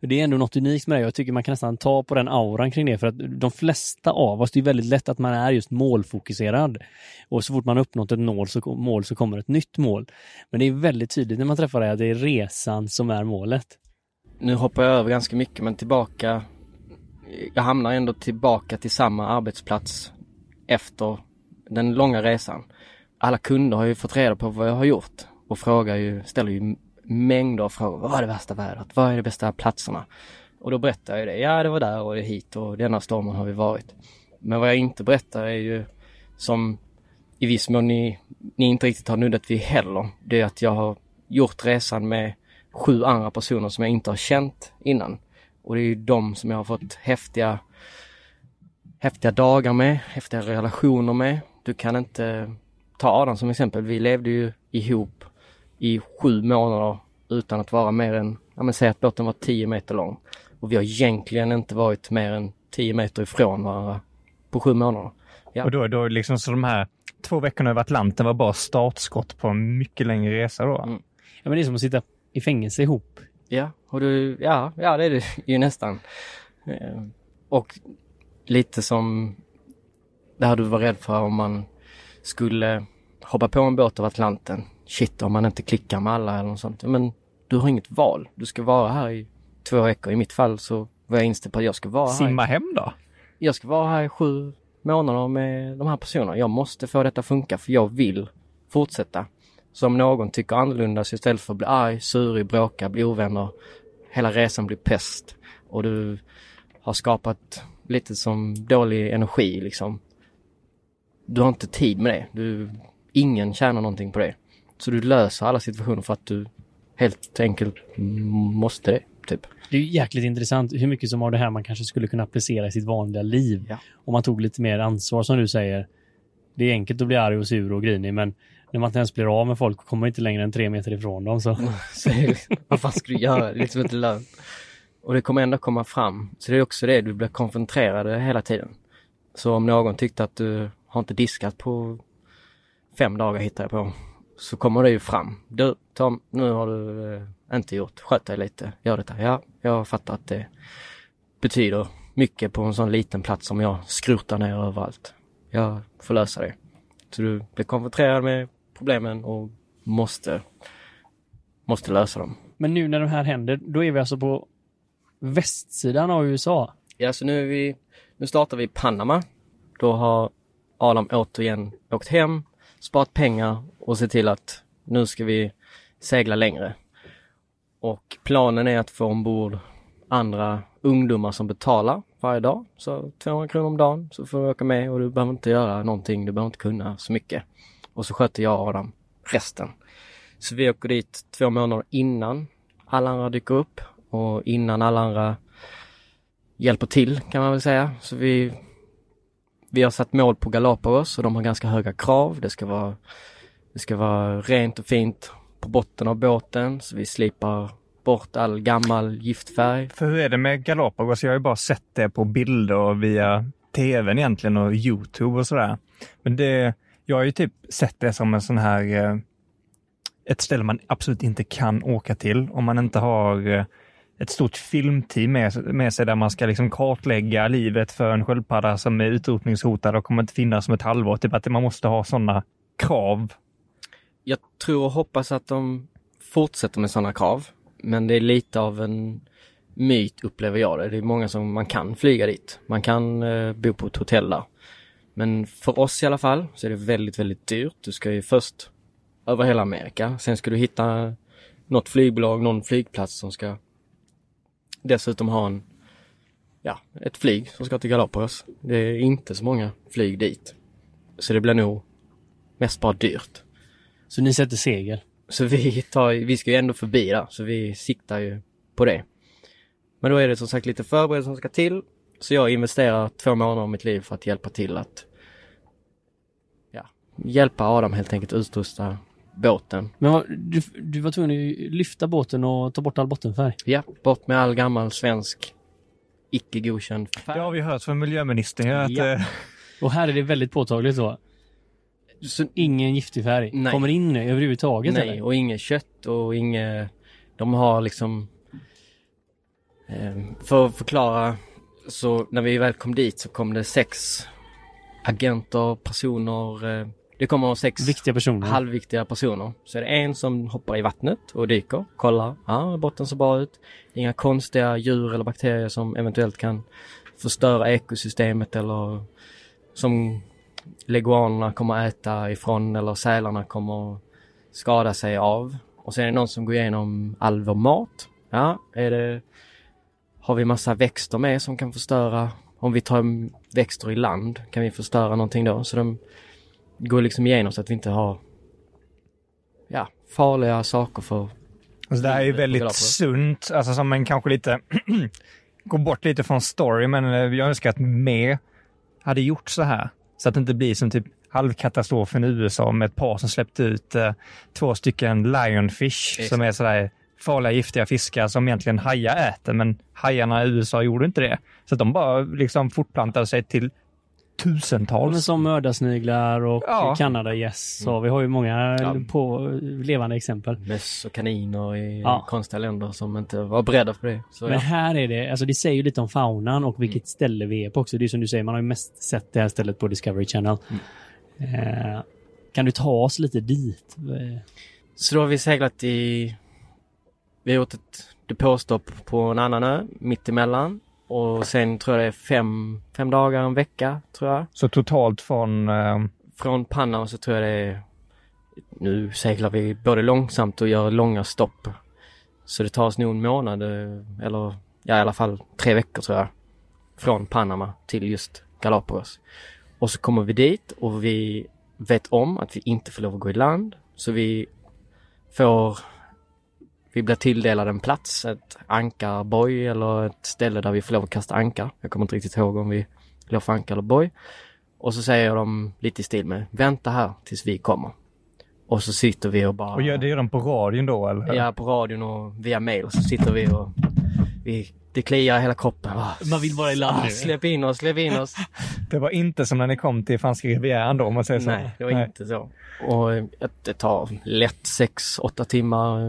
Det är ändå något unikt med det. Jag tycker man kan nästan ta på den auran kring det för att de flesta av oss, det är väldigt lätt att man är just målfokuserad. Och så fort man har uppnått ett mål så, mål så kommer ett nytt mål. Men det är väldigt tydligt när man träffar dig att det är resan som är målet. Nu hoppar jag över ganska mycket men tillbaka, jag hamnar ändå tillbaka till samma arbetsplats efter den långa resan. Alla kunder har ju fått reda på vad jag har gjort och frågar ju, ställer ju mängder av frågor. Vad är det värsta vädret? Vad är de bästa platserna? Och då berättar jag ju det. Ja, det var där och det hit och denna stormen har vi varit. Men vad jag inte berättar är ju som i viss mån ni, ni inte riktigt har nuddat vid heller. Det är att jag har gjort resan med sju andra personer som jag inte har känt innan. Och det är ju de som jag har fått häftiga, häftiga dagar med, häftiga relationer med. Du kan inte ta Adam som exempel. Vi levde ju ihop i sju månader utan att vara mer än, ja men säg att båten var 10 meter lång. Och vi har egentligen inte varit mer än 10 meter ifrån varandra på sju månader. Ja. Och då, då liksom så de här två veckorna över Atlanten var bara startskott på en mycket längre resa då. Mm. Ja, men det är som att sitta i fängelse ihop. Ja, och du, ja, ja det är det ju nästan. Eh, Och lite som det här du var rädd för om man skulle hoppa på en båt över Atlanten. Shit, om man inte klickar med alla eller något sånt. Men du har inget val. Du ska vara här i två veckor. I mitt fall så var jag inställd på att jag ska vara här. Simma hem då? Jag ska vara här i sju månader med de här personerna. Jag måste få detta funka för jag vill fortsätta. Så om någon tycker annorlunda så istället för att bli arg, surig, bråka, bli ovänner, hela resan blir pest och du har skapat lite som dålig energi liksom. Du har inte tid med det. Du, ingen tjänar någonting på det. Så du löser alla situationer för att du helt enkelt måste det, typ. Det är ju jäkligt intressant hur mycket som av det här man kanske skulle kunna applicera i sitt vanliga liv. Ja. Om man tog lite mer ansvar som du säger. Det är enkelt att bli arg och sur och grinig men när man inte ens blir av med folk och kommer inte längre än tre meter ifrån dem så. Vad fan ska du göra? Det är liksom inte lönt. Och det kommer ändå komma fram. Så det är också det, du blir konfronterad hela tiden. Så om någon tyckte att du har inte diskat på fem dagar hittar jag på. Så kommer det ju fram. Du Tom, nu har du eh, inte gjort. Sköt dig lite. Gör detta. Ja, jag fattar att det betyder mycket på en sån liten plats som jag skrotar ner överallt. Jag får lösa det. Så du blir konfronterad med problemen och måste, måste lösa dem. Men nu när de här händer, då är vi alltså på västsidan av USA. Ja, så nu är vi, nu startar vi i Panama. Då har Adam återigen åkt hem, sparat pengar och sett till att nu ska vi segla längre. Och planen är att få ombord andra ungdomar som betalar varje dag. Så 200 kronor om dagen så får du åka med och du behöver inte göra någonting, du behöver inte kunna så mycket. Och så sköter jag och Adam resten. Så vi åker dit två månader innan alla andra dyker upp och innan alla andra hjälper till kan man väl säga. Så vi, vi har satt mål på Galapagos och de har ganska höga krav. Det ska vara, det ska vara rent och fint på botten av båten så vi slipar bort all gammal giftfärg. För hur är det med Galapagos? Jag har ju bara sett det på bilder och via tvn egentligen och Youtube och sådär. Men det, jag har ju typ sett det som en sån här, eh, ett ställe man absolut inte kan åka till om man inte har eh, ett stort filmteam med, med sig där man ska liksom kartlägga livet för en sköldpadda som är utrotningshotad och kommer inte finnas om ett halvår. Typ att man måste ha sådana krav. Jag tror och hoppas att de fortsätter med sådana krav. Men det är lite av en myt upplever jag det. Det är många som man kan flyga dit. Man kan eh, bo på ett hotell där. Men för oss i alla fall så är det väldigt, väldigt dyrt. Du ska ju först över hela Amerika. Sen ska du hitta något flygbolag, någon flygplats som ska dessutom ha en, ja, ett flyg som ska till Galapagos. Det är inte så många flyg dit. Så det blir nog mest bara dyrt. Så ni sätter segel? Så vi tar, vi ska ju ändå förbi där, så vi siktar ju på det. Men då är det som sagt lite förberedelser som ska till. Så jag investerar två månader av mitt liv för att hjälpa till att ja, hjälpa Adam helt enkelt utrusta båten. Men vad, du, du var tvungen att lyfta båten och ta bort all bottenfärg? Ja, bort med all gammal svensk icke godkänd färg. Det har vi hört från miljöministern. Att, ja. Eh, och här är det väldigt påtagligt så. Så, ingen giftig färg nej. kommer in överhuvudtaget? Nej, eller? och inget kött och inget... De har liksom... Eh, för att förklara så när vi väl kom dit så kom det sex agenter, personer, eh, det kommer sex viktiga personer. halvviktiga personer. Så är det en som hoppar i vattnet och dyker, kollar, ja botten ser bra ut. Inga konstiga djur eller bakterier som eventuellt kan förstöra ekosystemet eller som leguanerna kommer äta ifrån eller sälarna kommer skada sig av. Och sen är det någon som går igenom all vår mat. Ja, är det har vi massa växter med som kan förstöra. Om vi tar växter i land kan vi förstöra någonting då. Så de går liksom igenom så att vi inte har ja, farliga saker för Alltså det här är ju väldigt sunt, alltså som en kanske lite går bort lite från story, men eh, jag önskar att mer hade gjort så här. Så att det inte blir som typ halvkatastrofen i USA med ett par som släppte ut eh, två stycken lionfish Exakt. som är sådär farliga giftiga fiskar som egentligen hajar äter, men hajarna i USA gjorde inte det. Så de bara liksom fortplantade sig till tusentals. Men som mördarsniglar och ja. Kanadagäss. Mm. vi har ju många ja. på levande exempel. Möss och kaniner i ja. konstiga länder som inte var beredda på det. Så, Men ja. här är det, alltså det säger ju lite om faunan och vilket mm. ställe vi är på också. Det är som du säger, man har ju mest sett det här stället på Discovery Channel. Mm. Eh, kan du ta oss lite dit? Så då har vi seglat i... Vi har gjort ett depåstopp på en annan ö mittemellan och sen tror jag det är fem, fem dagar, en vecka tror jag. Så totalt från? Eh... Från Panama så tror jag det är Nu seglar vi både långsamt och gör långa stopp. Så det tar oss nog en månad eh, eller ja i alla fall tre veckor tror jag. Från Panama till just Galapagos. Och så kommer vi dit och vi vet om att vi inte får lov att gå i land. Så vi får vi blir tilldelade en plats, ett ankarboj eller ett ställe där vi får lov att kasta ankar. Jag kommer inte riktigt ihåg om vi lov för ankar eller boj. Och så säger de lite i stil med vänta här tills vi kommer. Och så sitter vi och bara... Och gör det de på radion då eller? Ja, på radion och via mail så sitter vi och vi, det kliar hela kroppen. Man vill vara i land ah, Släpp in oss, släpp in oss. det var inte som när ni kom till franska rivieran då om man säger så? Nej, det var Nej. inte så. Och det tar lätt 6-8 timmar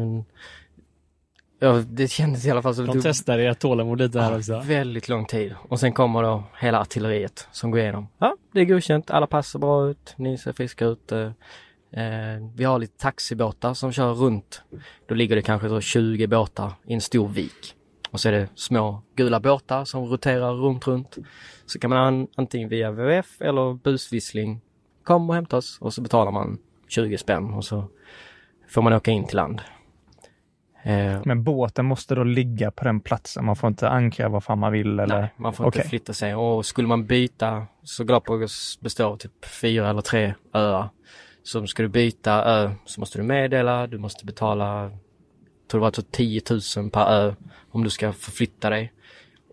Ja, det kändes i alla fall som... De testar ert tålamod lite här ja, också. Väldigt lång tid. Och sen kommer då hela artilleriet som går igenom. Ja, det är godkänt. Alla passar bra ut. Ni ser friska ut. Eh, eh, vi har lite taxibåtar som kör runt. Då ligger det kanske så 20 båtar i en stor vik. Och så är det små gula båtar som roterar runt, runt. Så kan man antingen via WWF eller busvissling komma och hämta oss och så betalar man 20 spänn och så får man åka in till land. Eh, Men båten måste då ligga på den platsen? Man får inte ankra vad fan man vill? Eller? Nej, man får okay. inte flytta sig. Och skulle man byta, så Galapagos består av typ fyra eller tre öar. Så ska du byta ö så måste du meddela, du måste betala, tror det var typ 10 000 per ö om du ska förflytta dig.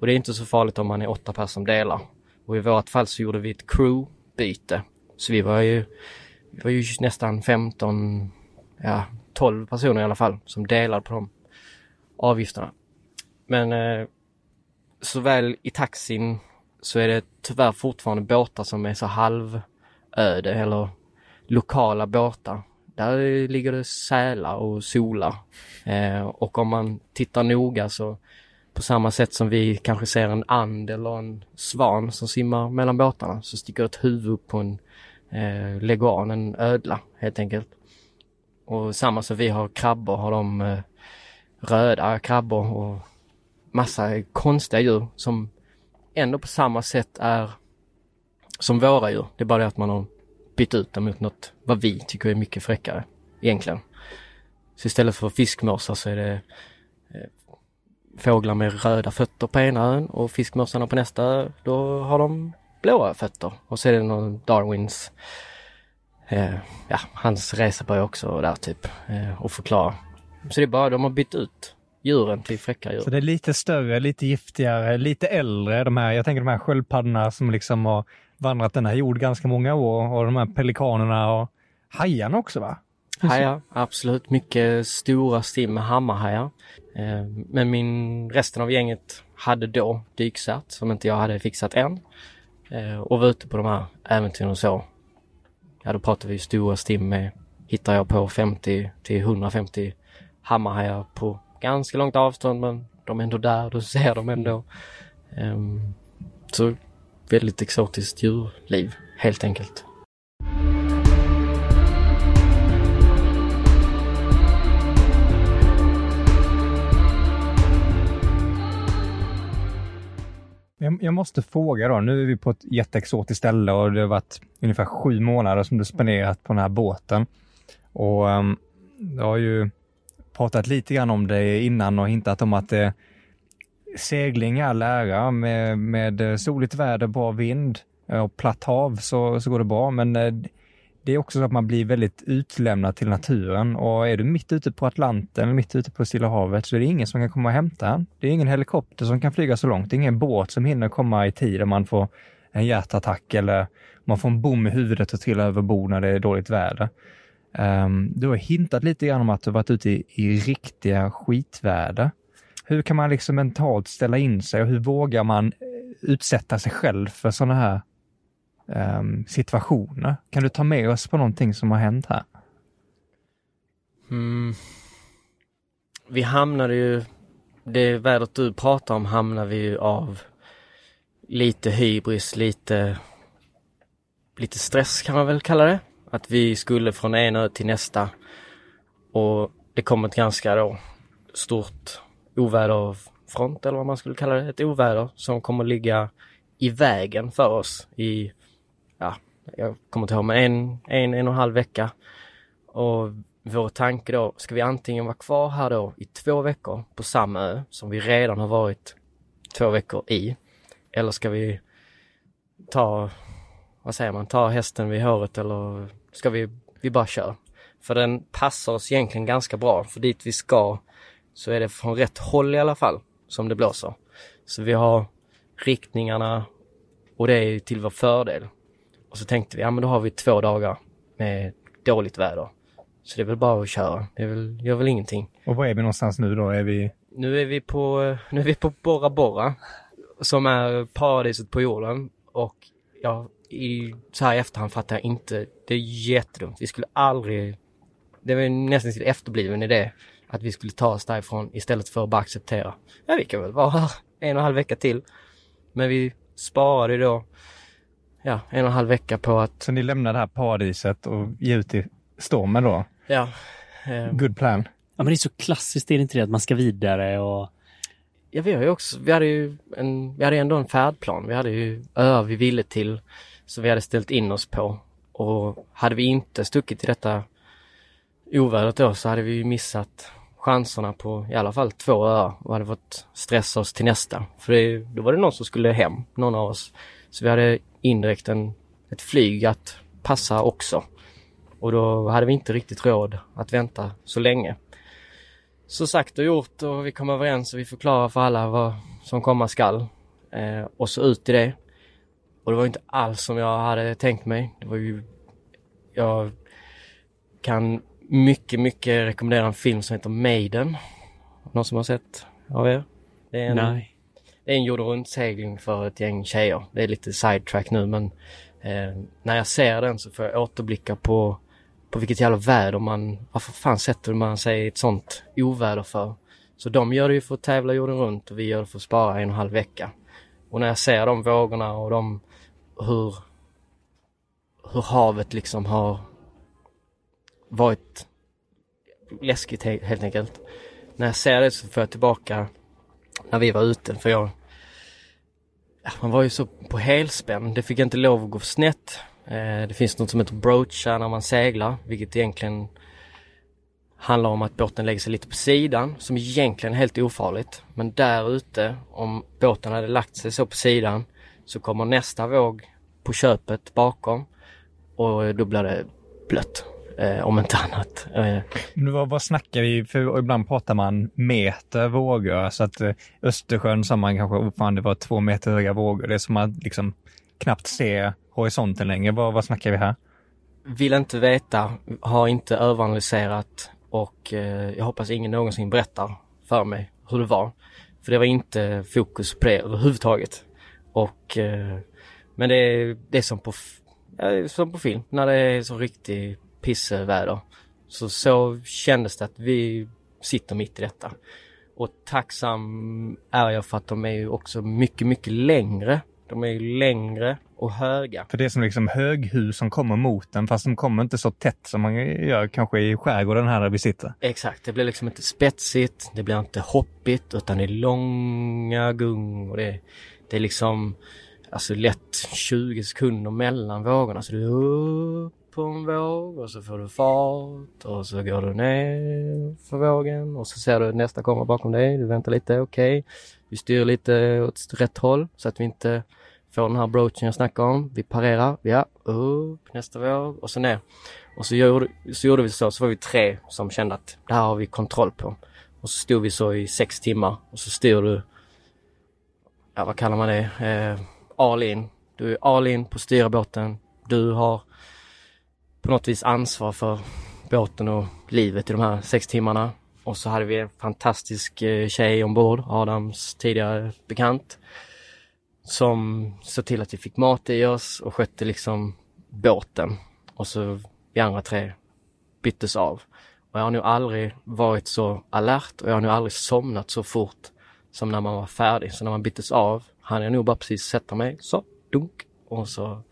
Och det är inte så farligt om man är åtta personer som delar. Och i vårt fall så gjorde vi ett crewbyte. Så vi var ju, vi var ju nästan 15, ja 12 personer i alla fall som delar på de avgifterna. Men eh, såväl i taxin så är det tyvärr fortfarande båtar som är så halvöde eller lokala båtar. där ligger det sälar och solar. Eh, och om man tittar noga så på samma sätt som vi kanske ser en and eller en svan som simmar mellan båtarna så sticker ett huvud upp på en eh, leguan, en ödla helt enkelt. Och samma som vi har krabbor har de eh, röda krabbor och massa konstiga djur som ändå på samma sätt är som våra djur. Det är bara det att man har bytt ut dem mot något vad vi tycker är mycket fräckare egentligen. Så istället för fiskmåsar så är det eh, fåglar med röda fötter på ena ön och fiskmåsarna på nästa ö, då har de blåa fötter. Och så är det någon Darwins, eh, ja, hans resebok också där typ, eh, och förklara. Så det är bara, de har bytt ut djuren till fräcka djur. Så det är lite större, lite giftigare, lite äldre, de här, jag tänker de här sköldpaddorna som liksom har vandrat den här jord ganska många år och de här pelikanerna och hajarna också va? Hajar, absolut. Mycket stora stim med hammarhajar. Eh, men min, resten av gänget hade då dykcert som inte jag hade fixat än. Eh, och var ute på de här äventyren och så. Ja, då pratar vi stora stim med, hittar jag på 50 till 150 hammarhajar på ganska långt avstånd men de är ändå där, du ser dem ändå. Um, så väldigt exotiskt djurliv helt enkelt. Jag måste fråga då, nu är vi på ett jätteexotiskt ställe och det har varit ungefär sju månader som du spenderat på den här båten. Och ehm, um, du har ju pratat lite grann om det innan och hintat om att det, segling är all ära. Med, med soligt väder, bra vind eh, och platt hav så, så går det bra. Men eh, det är också så att man blir väldigt utlämnad till naturen och är du mitt ute på Atlanten eller mitt ute på Stilla havet så är det ingen som kan komma och hämta en. Det är ingen helikopter som kan flyga så långt. Det är ingen båt som hinner komma i tid om man får en hjärtattack eller man får en bom i huvudet och trillar över bord när det är dåligt väder. Um, du har hintat lite grann om att du varit ute i, i riktiga skitväder. Hur kan man liksom mentalt ställa in sig och hur vågar man eh, utsätta sig själv för sådana här um, situationer? Kan du ta med oss på någonting som har hänt här? Mm. Vi hamnade ju, det vädret du pratar om hamnade vi ju av lite hybris, lite, lite stress kan man väl kalla det. Att vi skulle från en ö till nästa och det kom ett ganska då stort oväderfront eller vad man skulle kalla det, ett oväder som kommer ligga i vägen för oss i, jag kommer inte ihåg, men en, en, en och en halv vecka. Och vår tanke då, ska vi antingen vara kvar här då i två veckor på samma ö som vi redan har varit två veckor i, eller ska vi ta, vad säger man, ta hästen vid håret eller ska vi, vi bara kör. För den passar oss egentligen ganska bra, för dit vi ska så är det från rätt håll i alla fall som det blåser. Så vi har riktningarna och det är till vår fördel. Och så tänkte vi, ja men då har vi två dagar med dåligt väder. Så det är väl bara att köra. Det är väl, gör väl ingenting. Och var är vi någonstans nu då? Är vi... Nu är vi på, nu är vi på Bora Bora. Som är paradiset på jorden. Och jag i, så här i efterhand fattar jag inte. Det är jättedumt. Vi skulle aldrig, det var nästan till efterbliven idé att vi skulle ta oss därifrån istället för att bara acceptera. Ja, vi kan väl vara här en och en halv vecka till. Men vi sparade då, ja, en och en halv vecka på att... Så ni lämnar det här paradiset och ger ut i stormen då? Ja. Eh, Good plan. Ja, men det är så klassiskt, är det inte det? Att man ska vidare och... Ja, vi har ju också, vi hade ju en, vi hade ändå en färdplan. Vi hade ju öar vi ville till som vi hade ställt in oss på. Och hade vi inte stuckit till detta ovädret då så hade vi missat chanserna på i alla fall två öar och hade fått stressa oss till nästa. För det, då var det någon som skulle hem, någon av oss. Så vi hade indirekt en, ett flyg att passa också. Och då hade vi inte riktigt råd att vänta så länge. Så sagt och gjort och vi kom överens och vi förklarade för alla vad som komma skall. Eh, och så ut i det. Och det var inte alls som jag hade tänkt mig. Det var ju... Jag kan mycket, mycket rekommendera en film som heter Maiden. Någon som har sett av er? Det är en, Nej. Det är en jordruntsegling för ett gäng tjejer. Det är lite sidetrack nu men eh, när jag ser den så får jag återblickar på på vilket jävla väder man, varför fan sätter man sig i ett sånt oväder för? Så de gör det ju för att tävla jorden runt och vi gör det för att spara en och en halv vecka. Och när jag ser de vågorna och de, hur, hur havet liksom har varit läskigt helt enkelt. När jag ser det så får jag tillbaka när vi var ute för jag ja, man var ju så på helspänn. Det fick inte lov att gå snett. Eh, det finns något som heter broacha när man seglar, vilket egentligen handlar om att båten lägger sig lite på sidan, som egentligen är helt ofarligt. Men där ute, om båten hade lagt sig så på sidan, så kommer nästa våg på köpet bakom och då blir det blött. Eh, om inte annat. Eh, Men vad, vad snackar vi? För ibland pratar man meter vågor. Så att eh, Östersjön sa man kanske, oh, fan, det var två meter höga vågor. Det är som att liksom knappt se horisonten längre. Vad, vad snackar vi här? vill inte veta, har inte överanalyserat och eh, jag hoppas ingen någonsin berättar för mig hur det var. För det var inte fokus på det överhuvudtaget. Och, men det är, det är som på, ja, som på film, när det är så riktigt pisseväder. Så så kändes det att vi sitter mitt i detta. Och tacksam är jag för att de är ju också mycket, mycket längre. De är ju längre och höga. För det är som liksom höghus som kommer mot den, fast de kommer inte så tätt som man gör kanske i skärgården här där vi sitter. Exakt, det blir liksom inte spetsigt, det blir inte hoppigt utan det är långa gung och det, det är liksom alltså lätt 20 sekunder mellan vågorna. Så du är upp på en våg och så får du fart och så går du ner för vågen och så ser du nästa komma bakom dig. Du väntar lite, okej. Vi styr lite åt rätt håll så att vi inte får den här broachen jag snackade om. Vi parerar, ja, upp, nästa våg och så ner. Och så gjorde, så gjorde vi så, så var vi tre som kände att det här har vi kontroll på. Och så stod vi så i sex timmar och så styr du, ja vad kallar man det, eh, all in. Du är all in på styrbåten. Du har på något vis ansvar för båten och livet i de här sex timmarna. Och så hade vi en fantastisk eh, tjej ombord, Adams tidigare bekant. Som såg till att vi fick mat i oss och skötte liksom båten. Och så vi andra tre byttes av. Och jag har nog aldrig varit så alert och jag har nog aldrig somnat så fort som när man var färdig. Så när man byttes av hann jag nog bara precis sätta mig, så, dunk. Och så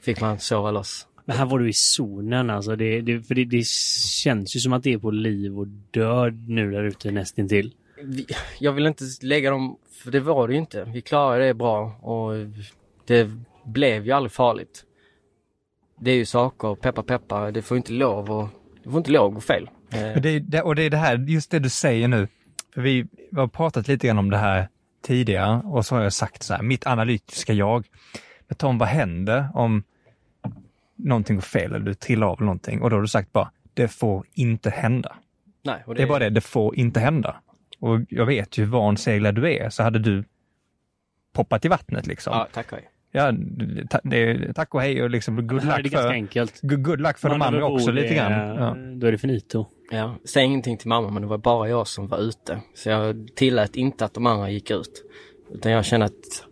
fick man sova loss. Men här var du i zonen alltså. Det, det, för det, det känns ju som att det är på liv och död nu där ute nästintill. Vi, jag vill inte lägga dem, för det var det ju inte. Vi klarade det bra och det blev ju aldrig farligt. Det är ju saker, peppa peppa, det får inte lov och det får inte lov att gå fel. Är det, och det är det här, just det du säger nu. För vi har pratat lite grann om det här tidigare och så har jag sagt så här, mitt analytiska jag. Men Tom, vad händer om någonting går fel eller du trillar av någonting? Och då har du sagt bara, det får inte hända. nej, och Det är bara det, det får inte hända. Och jag vet ju hur van seglare du är, så hade du poppat i vattnet liksom. Ja, tack och hej. Ja, ta, det, tack och hej och liksom Det good det luck ganska för, enkelt. good luck för de Man andra över också lite grann. Ja. Då är det finito. Ja, säg ingenting till mamma men det var bara jag som var ute. Så jag tillät inte att de andra gick ut. Utan jag kände att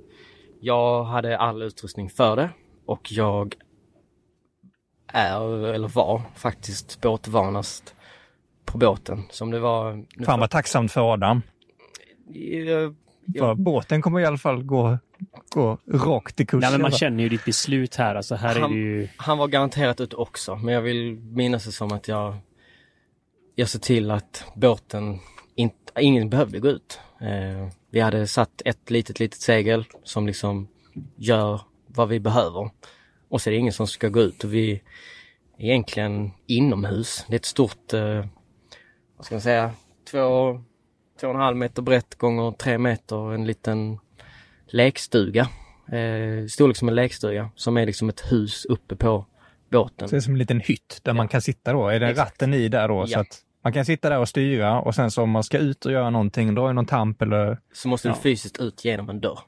jag hade all utrustning för det och jag är, eller var faktiskt båtvanast på båten. Som det var... Fan vad tacksamt för Adam. Jag, För båten kommer i alla fall gå, gå rakt till kurs. Nej, men man känner ju ditt beslut här. Alltså här är Han- det ju... Han var garanterat ute också, men jag vill minnas det som att jag, jag såg till att båten, inte, ingen behövde gå ut. Eh, vi hade satt ett litet, litet segel som liksom gör vad vi behöver. Och så är det ingen som ska gå ut och vi är egentligen inomhus. Det är ett stort, eh, vad ska man säga, två, två och en halv meter brett gånger tre meter, en liten lekstuga. Eh, storlek som en lekstuga som är liksom ett hus uppe på båten. Så det är som en liten hytt där man kan sitta då. Är det Exakt. ratten i där då? Så Ja. att man kan sitta där och styra och sen så om man ska ut och göra någonting, dra i någon tamp eller... Så måste Ja. du fysiskt ut genom en dörr.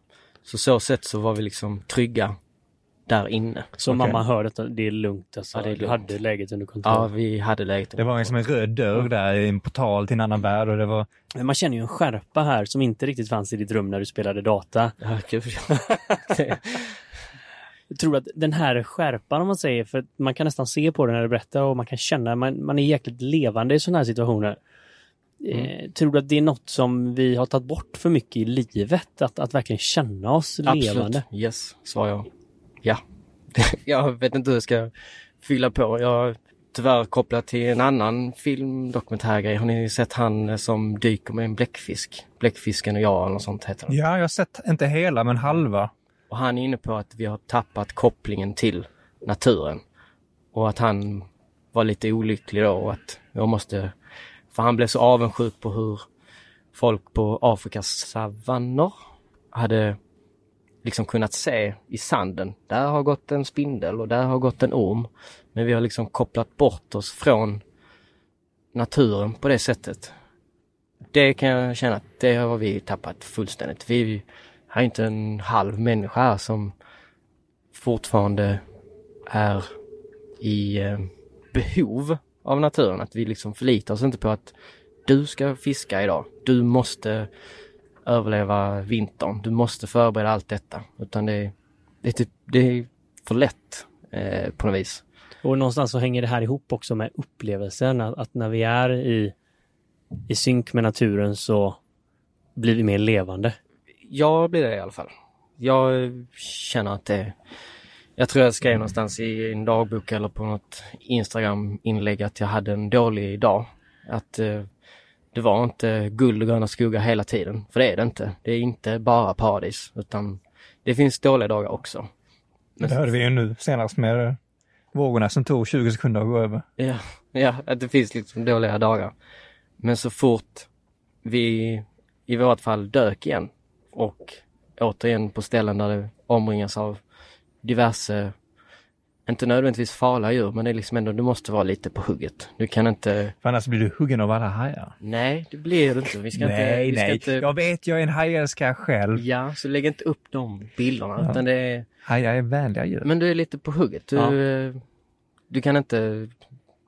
Så så sätt så var vi liksom trygga där inne. Så Okej. mamma hör detta, det är lugnt alltså. Ja, det är Du lugnt. hade läget under Ja, kontroll. vi hade läget. Det var som en röd dörr där i en portal till en annan värld och det var... Men man känner ju en skärpa här som inte riktigt fanns i ditt rum när du spelade data. Ja, gud. Det- tror att den här skärpan om man säger, för man kan nästan se på den när du berättar och man kan känna, man, man är jäkligt levande i sådana här situationer. Eh, tror du att det är något som vi har tagit bort för mycket i livet? Att, att verkligen känna oss Absolut. levande? Yes, svarar jag. Ja. jag vet inte hur jag ska fylla på. Jag tyvärr kopplat till en annan filmdokumentärgrej. Har ni sett han som dyker med en bläckfisk? Bläckfisken och jag eller något sånt heter den. Ja, jag har sett, inte hela, men halva. Och han är inne på att vi har tappat kopplingen till naturen. Och att han var lite olycklig då och att jag måste... För han blev så avundsjuk på hur folk på Afrikas savanner hade liksom kunnat se i sanden. Där har gått en spindel och där har gått en orm. Men vi har liksom kopplat bort oss från naturen på det sättet. Det kan jag känna att det har vi tappat fullständigt. Vi har inte en halv människa här som fortfarande är i eh, behov av naturen. Att vi liksom förlitar oss inte på att du ska fiska idag. Du måste överleva vintern. Du måste förbereda allt detta. Utan det, är- det, är, typ, det är för lätt eh, på något vis. Och någonstans så hänger det här ihop också med upplevelsen, att, att när vi är i, i synk med naturen så blir vi mer levande. Jag blir det i alla fall. Jag känner att det... Jag tror jag skrev någonstans i en dagbok eller på något Instagram-inlägg att jag hade en dålig dag. Att eh, det var inte guld och gröna skogar hela tiden. För det är det inte. Det är inte bara paradis. Utan det finns dåliga dagar också. Men- Det hörde vi ju nu senast med eh, vågorna som tog 20 sekunder att gå över. Ja, ja, att det finns liksom dåliga dagar. Men så fort vi i vårt fall dök igen och återigen på ställen där det omringas av diverse, inte nödvändigtvis farliga djur, men det är liksom ändå, du måste vara lite på hugget. Du kan inte, För annars blir du huggen av alla hajar. nej det blir det inte. Vi ska nej, inte, vi ska nej. inte, Jag vet, jag är en hajälskare själv. ja, så lägg inte upp de bilderna, Ja. utan det är, Hajar är vänliga djur. men du är lite på hugget. Du, Ja. eh, du kan inte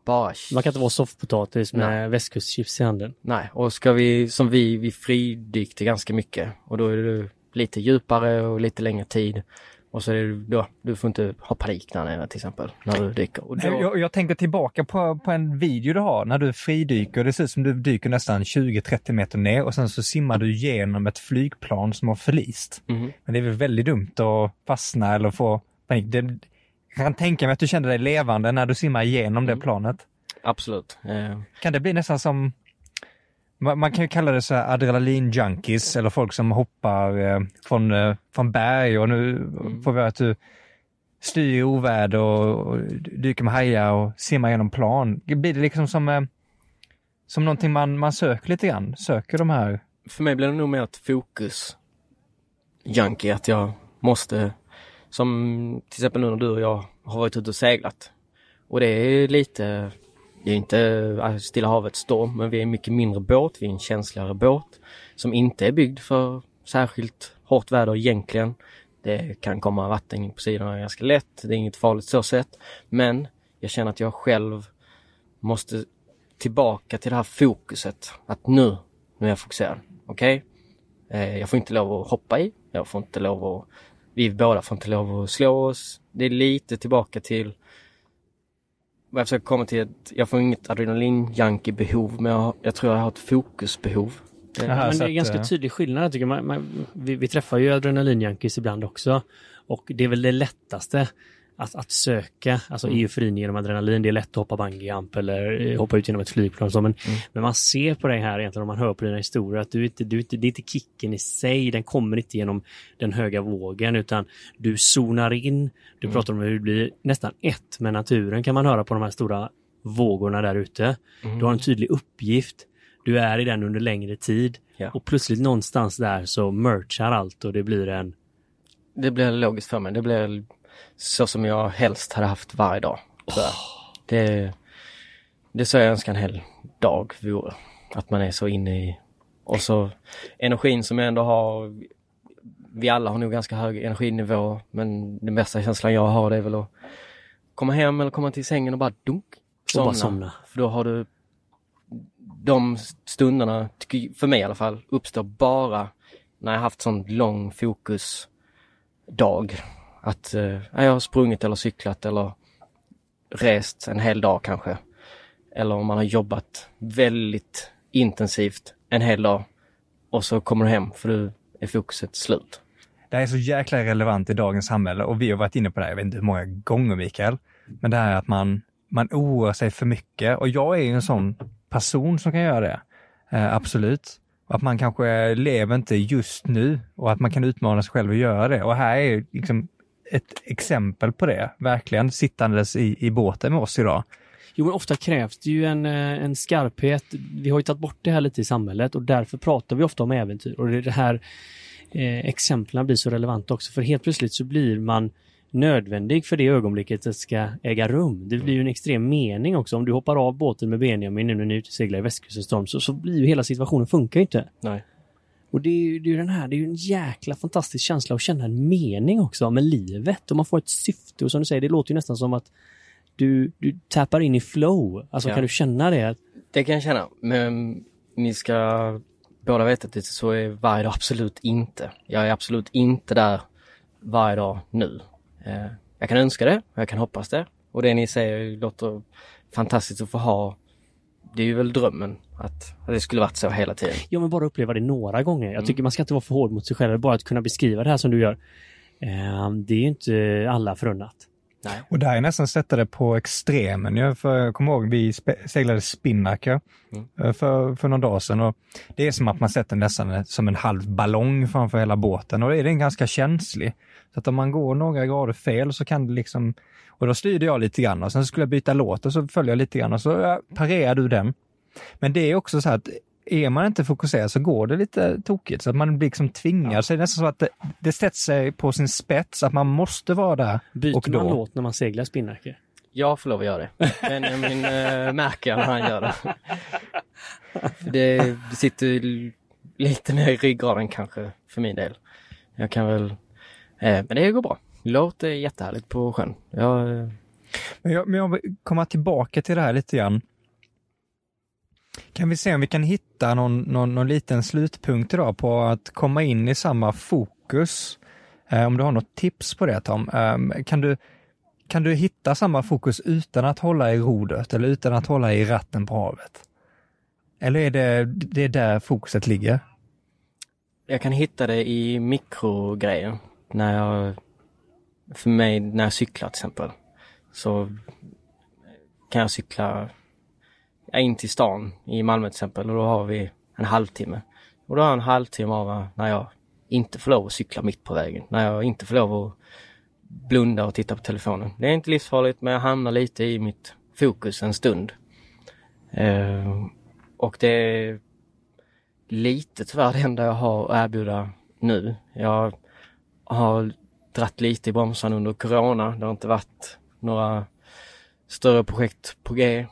bara Man kan inte vara soffpotatis med Nej. västkustchips i handen. Nej, och ska vi, som vi, vi fridykte ganska mycket och då är det lite djupare och lite längre tid. Och så är det då, du får inte ha panik där nere till exempel, när du dyker. Och då, Jag, jag tänker tillbaka på, på en video du har när du fridyker. Det ser ut som du dyker nästan 20-30 meter ner och sen så simmar du genom ett flygplan som har förlist. Mhm. Men det är väl väldigt dumt att fastna eller få panik. Det, jag kan tänka mig att du kände dig levande när du simmar igenom det Mm. planet. Absolut. Eh, Kan det bli nästan som, man, man kan ju kalla det så här adrenalin-junkies eller folk som hoppar eh, från, eh, från berg och nu får vi höra att du styr i oväder och, och dyker med hajar och simmar genom plan. Blir det liksom som, eh, som någonting man, man söker lite grann? Söker de här? för mig blir det nog mer ett fokus junkie, att jag måste, som till exempel nu när du och jag har varit ute och seglat. Och det är lite, det är inte alltså, Stilla havets storm, men vi är en mycket mindre båt, vi är en känsligare båt som inte är byggd för särskilt hårt väder egentligen. Det kan komma vatten in på sidorna ganska lätt, det är inget farligt så sett. Men jag känner att jag själv måste tillbaka till det här fokuset. Att nu, nu är jag fokuserad. Okej? Okay? jag får inte lov att hoppa i. Jag får inte lov att... Vi båda får inte lov att slå oss. Det är lite tillbaka till vad jag försöker komma till. Att jag får inget adrenalin-junkie-behov, men jag, jag tror jag har ett fokusbehov. Det, Jaha. Men det är att, ganska eh, tydlig skillnad. Jag tycker man, man, vi, vi träffar ju adrenalinjunkies ibland också. Och det är väl det lättaste att, att söka, alltså Mm. euforin genom adrenalin. Det är lätt att hoppa bungyjump eller eh, hoppa ut genom ett flygplan. Så, men, Mm. men man ser på dig här egentligen om man hör på dina historier att du inte, du inte, det är inte kicken i sig, den kommer inte genom den höga vågen utan du zonar in. Du Mm. pratar om hur du blir nästan ett med naturen kan man höra på de här stora vågorna där ute. Mm. Du har en tydlig uppgift. Du är i den under längre tid. Ja. Och plötsligt någonstans där så merchar allt och det blir en... Det blir logiskt för mig. Det blir så som jag helst hade haft varje dag. tror jag. Det, det är så jag önskar en hel dag vore. Att man är så inne i... Och så energin som jag ändå har. Vi alla har nog ganska hög energinivå men den bästa känslan jag har det är väl att komma hem eller komma till sängen och bara dunk. Och bara somna. För då har du de stunderna, för mig i alla fall, uppstår bara när jag haft sån lång fokusdag. Att eh, jag har sprungit eller cyklat eller rest en hel dag kanske. Eller om man har jobbat väldigt intensivt en hel dag och så kommer du hem för nu är fokuset slut. Det här är så jäkla relevant i dagens samhälle och vi har varit inne på det här, jag vet inte hur många gånger Mikael, men det här att man, man oroar sig för mycket och jag är ju en sån person som kan göra det. Eh, absolut. Och att man kanske lever inte just nu och att man kan utmana sig själv att göra det. Och här är liksom ett exempel på det, verkligen sittandes i, i båten med oss idag. Jo, men ofta krävs det ju en, eh, en skarphet. Vi har ju tagit bort det här lite i samhället och därför pratar vi ofta om äventyr. Och det, det här eh, exemplen blir så relevanta också, för helt plötsligt så blir man nödvändig för det ögonblicket det ska äga rum. Det blir ju en extrem mening också. Om du hoppar av båten med Benjamin nu när ni är ute och seglar i västkustens storm så, så blir ju hela situationen funkar inte. Nej. Och det är det är den här, det är ju en jäkla fantastisk känsla att känna en mening också med livet och man får ett syfte och som du säger, det låter ju nästan som att du, du tappar in i flow. Alltså Ja. kan du känna det? Det kan jag känna, men ni ska båda veta att det så är varje dag absolut inte. Jag är absolut inte där varje dag nu. Eh, jag kan önska det och jag kan hoppas det. Och det ni säger låter fantastiskt att få ha. Det är ju väl drömmen att, att det skulle varit så hela tiden. Ja, men bara uppleva det några gånger. Jag Mm. tycker man ska inte vara för hård mot sig själv, bara att kunna beskriva det här som du gör. Eh, det är ju inte alla förunnat. Nej. Och det här är nästan sätta det på extremen. Jag, för, jag kommer ihåg, vi seglade spinnaker Mm. eh, för, för någon dag sedan. Och det är som att man sätter nästan som en halv ballong framför hela båten och den är ganska känslig. Så att om man går några grader fel så kan det liksom, och då styrde jag lite grann och sen skulle jag byta låt och så följer jag lite grann och så parerar du den. Men det är också så här att är man inte fokuserad så går det lite tokigt så att man blir liksom. Så det är nästan så att det, det sätter sig på sin spets att man måste vara där Byter och man då. låt när man seglar spinnacke? Jag får lov att göra det. Benjamin äh, märker när han gör det. För det, sitter lite mer i ryggraden kanske för min del. Jag kan väl, eh, men det går bra. Låter jättehärligt på sjön. Jag, eh, Men jag, men jag komma tillbaka till det här lite grann. Kan vi se om vi kan hitta någon, någon, någon liten slutpunkt idag på att komma in i samma fokus? Eh, om du har något tips på det Tom? Eh, kan, du, kan du hitta samma fokus utan att hålla i rodret eller utan att hålla i ratten på havet? Eller är det, det är där fokuset ligger? jag kan hitta det i mikrogrejer. När jag, för mig när jag cyklar till exempel. Så kan jag cykla in till stan i Malmö till exempel och då har vi en halvtimme. Och då har jag en halvtimme av när jag inte får lov att cykla mitt på vägen. När jag inte får lov att blunda och titta på telefonen. Det är inte livsfarligt men jag hamnar lite i mitt fokus en stund. Eh, och det är lite tyvärr det enda jag har att erbjuda nu. Jag har dratt lite i bromsarna under Corona. Det har inte varit några större projekt på G.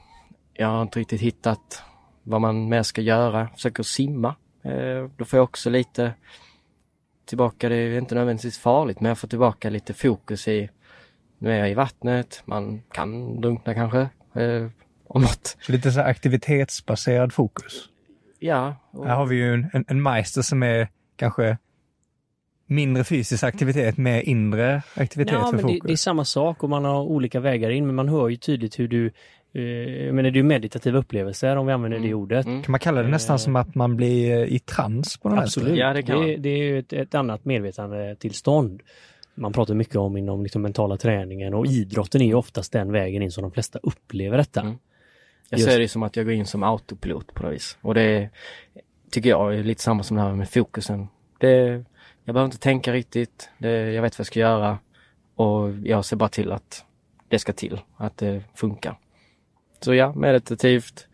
Jag har inte riktigt hittat vad man mer ska göra. Försöker simma. Eh, då får jag också lite tillbaka, det är inte nödvändigtvis farligt, men jag får tillbaka lite fokus i, nu är jag i vattnet, man kan drunkna kanske, eh, om något. Så lite så här aktivitetsbaserad fokus. Ja, och, Här har vi ju en, en, en meister som är kanske mindre fysisk aktivitet, mer inre aktivitet Ja, för men det, fokus. det är samma sak och man har olika vägar in, men man hör ju tydligt hur du eh, men det är ju meditativa upplevelser om vi använder det ordet. Mm. Kan man kalla det nästan Eh. som att man blir i trans på något Absolut. sätt? Ja, det kan det, det är ju ett, ett annat medvetandetillstånd. Man pratar mycket om inom liksom mentala träningen och idrotten är ju oftast den vägen in som de flesta upplever detta. Mm. Jag Just- ser det som att jag går in som autopilot på något vis. Och det tycker jag är lite samma som det här med fokusen. Det, jag behöver inte tänka riktigt. Det, jag vet vad jag ska göra. Och jag ser bara till att det ska till. Att det funkar. Så ja, meditativt.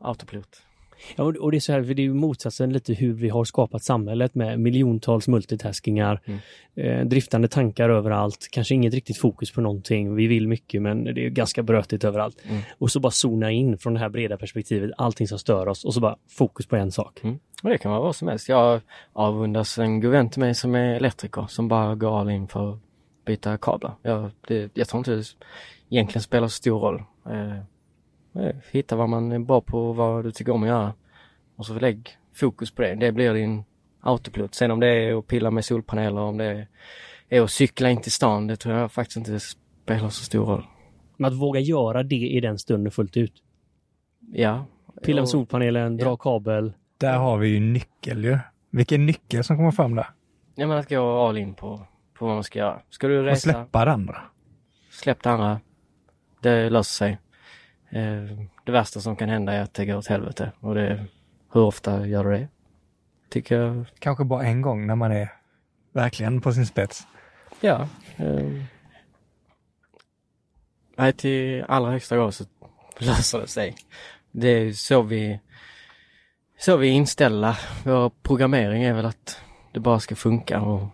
Autopilot. Ja, och det är så här, för det är ju motsatsen lite hur vi har skapat samhället med miljontals multitaskingar, Mm. eh, driftande tankar överallt, kanske inget riktigt fokus på någonting. Vi vill mycket men det är ganska brötigt överallt. Mm. Och så bara zona in från det här breda perspektivet, allting som stör oss och så bara fokus på en sak. Mm. Och det kan vara vad som helst. Jag avundas en god vän till mig som är elektriker som bara går all in för att byta kablar. Jag, det, jag tror inte egentligen spelar så stor roll. Eh, eh, hitta vad man är bra på och vad du tycker om att göra. Och så lägg fokus på det. Det blir din autopilot. Sen om det är att pilla med solpaneler, om det är att cykla in till stan, det tror jag faktiskt inte spelar så stor roll. Men att våga göra det i den stunden fullt ut. Ja. Pilla med Och- solpanelen, dra Ja. kabel. Där har vi ju nyckel ju. Vilken nyckel som kommer fram där. Ja men att gå all in på, på vad man ska göra. Ska du Och resa, släppa det andra. släpp det andra. Det löser sig. Eh, det värsta som kan hända är att det går åt helvete. Och det, hur ofta gör du det? Tycker jag, Kanske bara en gång när man är verkligen på sin spets. ja. Eh, nej, till allra högsta grad så löser det sig. Det är så vi, så vi är inställda. Vår programmering är väl att det bara ska funka och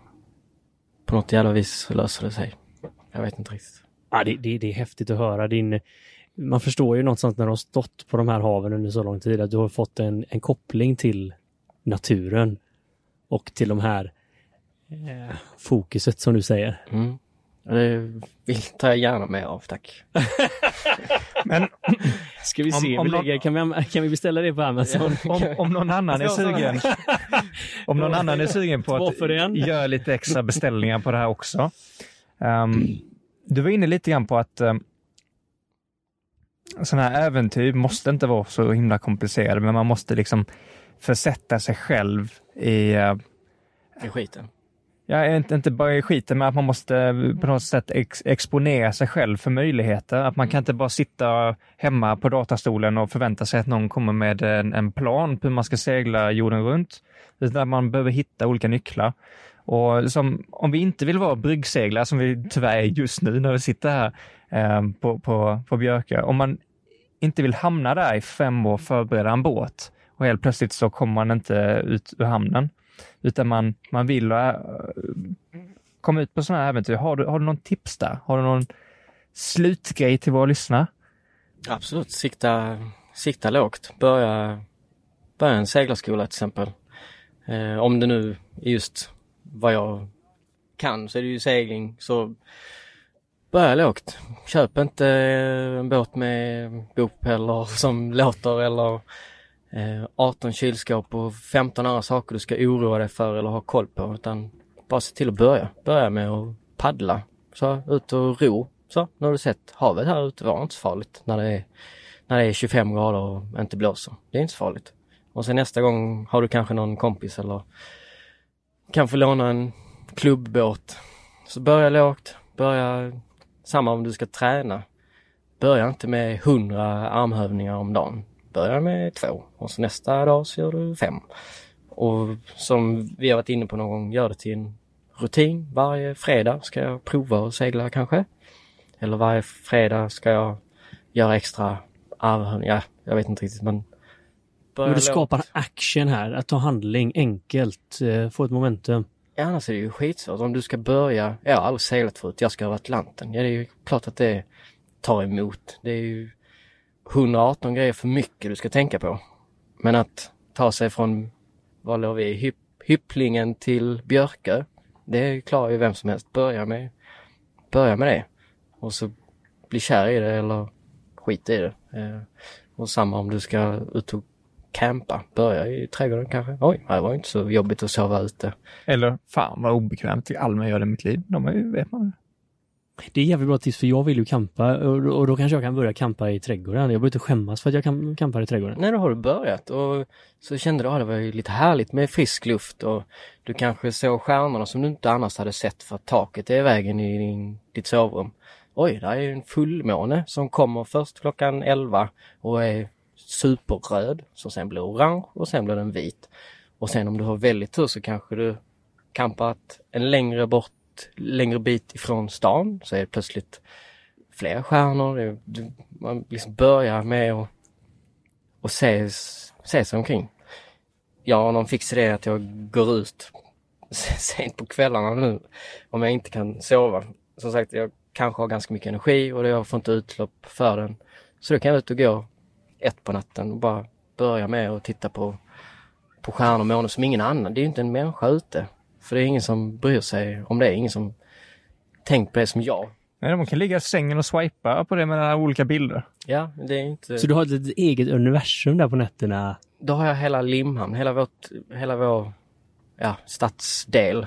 på något jävla vis så löser det sig. Jag vet inte riktigt. Ja, det, det, det är häftigt att höra din... Man förstår ju någonstans när du har stått på de här haven under så lång tid att du har fått en, en koppling till naturen och till de här eh, fokuset som du säger. Mm. Det vill, tar jag gärna med av, tack. Men Ska vi Om- se, om vi någon- lägger, kan, vi, kan vi beställa det på Amazon? om, om någon annan är sugen om någon annan är sugen på att göra lite extra beställningar på det här också. Um, du var inne lite grann på att um, sådana här äventyr måste inte vara så himla komplicerade, men man måste liksom försätta sig själv i, uh, I skiten. ja, inte, inte bara i skiten, men att man måste på något sätt ex, exponera sig själv för möjligheter. Att man kan inte bara sitta hemma på datastolen och förvänta sig att någon kommer med en, en plan på hur man ska segla jorden runt. Utan att man behöver hitta olika nycklar. Och som, om vi inte vill vara bryggseglare, som vi tyvärr är just nu när vi sitter här eh, på, på, på Björkö. Om man inte vill hamna där i fem år och förbereda en båt och helt plötsligt så kommer man inte ut ur hamnen. Utan man, man vill äh, komma ut på sådana här äventyr. Har du, har du någon tips där? Har du någon slutgrej till våra lyssnare? Absolut, sikta, sikta lågt. Börja, börja en seglarskola till exempel. Eh, om det nu är just vad jag kan så är det ju segling. Så börja lågt. Köp inte eh, en båt med bokpropeller som låter eller eh, 18 kylskåp och 15 andra saker du ska oroa dig för eller ha koll på. Utan bara se till att börja. Börja med att paddla. Så ut och ro. Så, nu har du sett havet här ute var inte så farligt när det är, när det är 25 grader och inte blåser. Det är inte så farligt. Och sen nästa gång har du kanske någon kompis eller kan få låna en klubbbåt. Så börja lågt, börja samma om du ska träna. Börja inte med 100 armhävningar om dagen. Börja med två och så nästa dag så gör du fem. Och som vi har varit inne på någon gång, gör det till en rutin. Varje fredag ska jag prova att segla kanske. Eller varje fredag ska jag göra extra armhävningar. Ja, jag vet inte riktigt men... Men du skapar action här, att ta handling enkelt, eh, få ett momentum. Ja, annars är det ju skitsvårt. Om du ska börja, jag har aldrig seglat förut, jag ska över Atlanten. Ja, det är ju klart att det tar emot. Det är ju 118 grejer för mycket du ska tänka på. Men att ta sig från, var låg vi, Hypp, Hypplingen till Björkö. Det klarar ju vem som helst. Börja med, börja med det. Och så bli kär i det eller skit i det. Eh, och samma om du ska ut och campa. Börja i trädgården kanske. Oj, det var inte så jobbigt att sova ute. Eller fan vad obekvämt, Almen gör det i mitt liv. De är ju, vet man. Det är jävligt bra tips för jag vill ju campa och, och då kanske jag kan börja campa i trädgården. Jag behöver inte skämmas för att jag kan, campar i trädgården. Nej, då har du börjat och så kände du att det var ju lite härligt med frisk luft och du kanske såg stjärnorna som du inte annars hade sett för att taket är i vägen i din, ditt sovrum. Oj, där är ju en fullmåne som kommer först klockan 11 och är superröd, som sen blir orange och sen blir den vit. Och sen om du har väldigt tur så kanske du campat en längre bort, längre bit ifrån stan så är det plötsligt fler stjärnor. Det, du, man liksom börjar med att och se, se sig omkring. Jag har någon fix idé att jag går ut sent på kvällarna nu om jag inte kan sova. Som sagt, jag kanske har ganska mycket energi och jag får inte utlopp för den. Så då kan jag ut och gå ett på natten och bara börja med att titta på, på stjärnor och månen som ingen annan. Det är ju inte en människa ute. För det är ingen som bryr sig om det. Ingen som tänkt på det som jag. Nej, man kan ligga i sängen och swipa på det med olika bilder. Ja, det är inte... Så du har ett litet eget universum där på nätterna. Då har jag hela Limhamn, hela, vårt, hela vår ja, stadsdel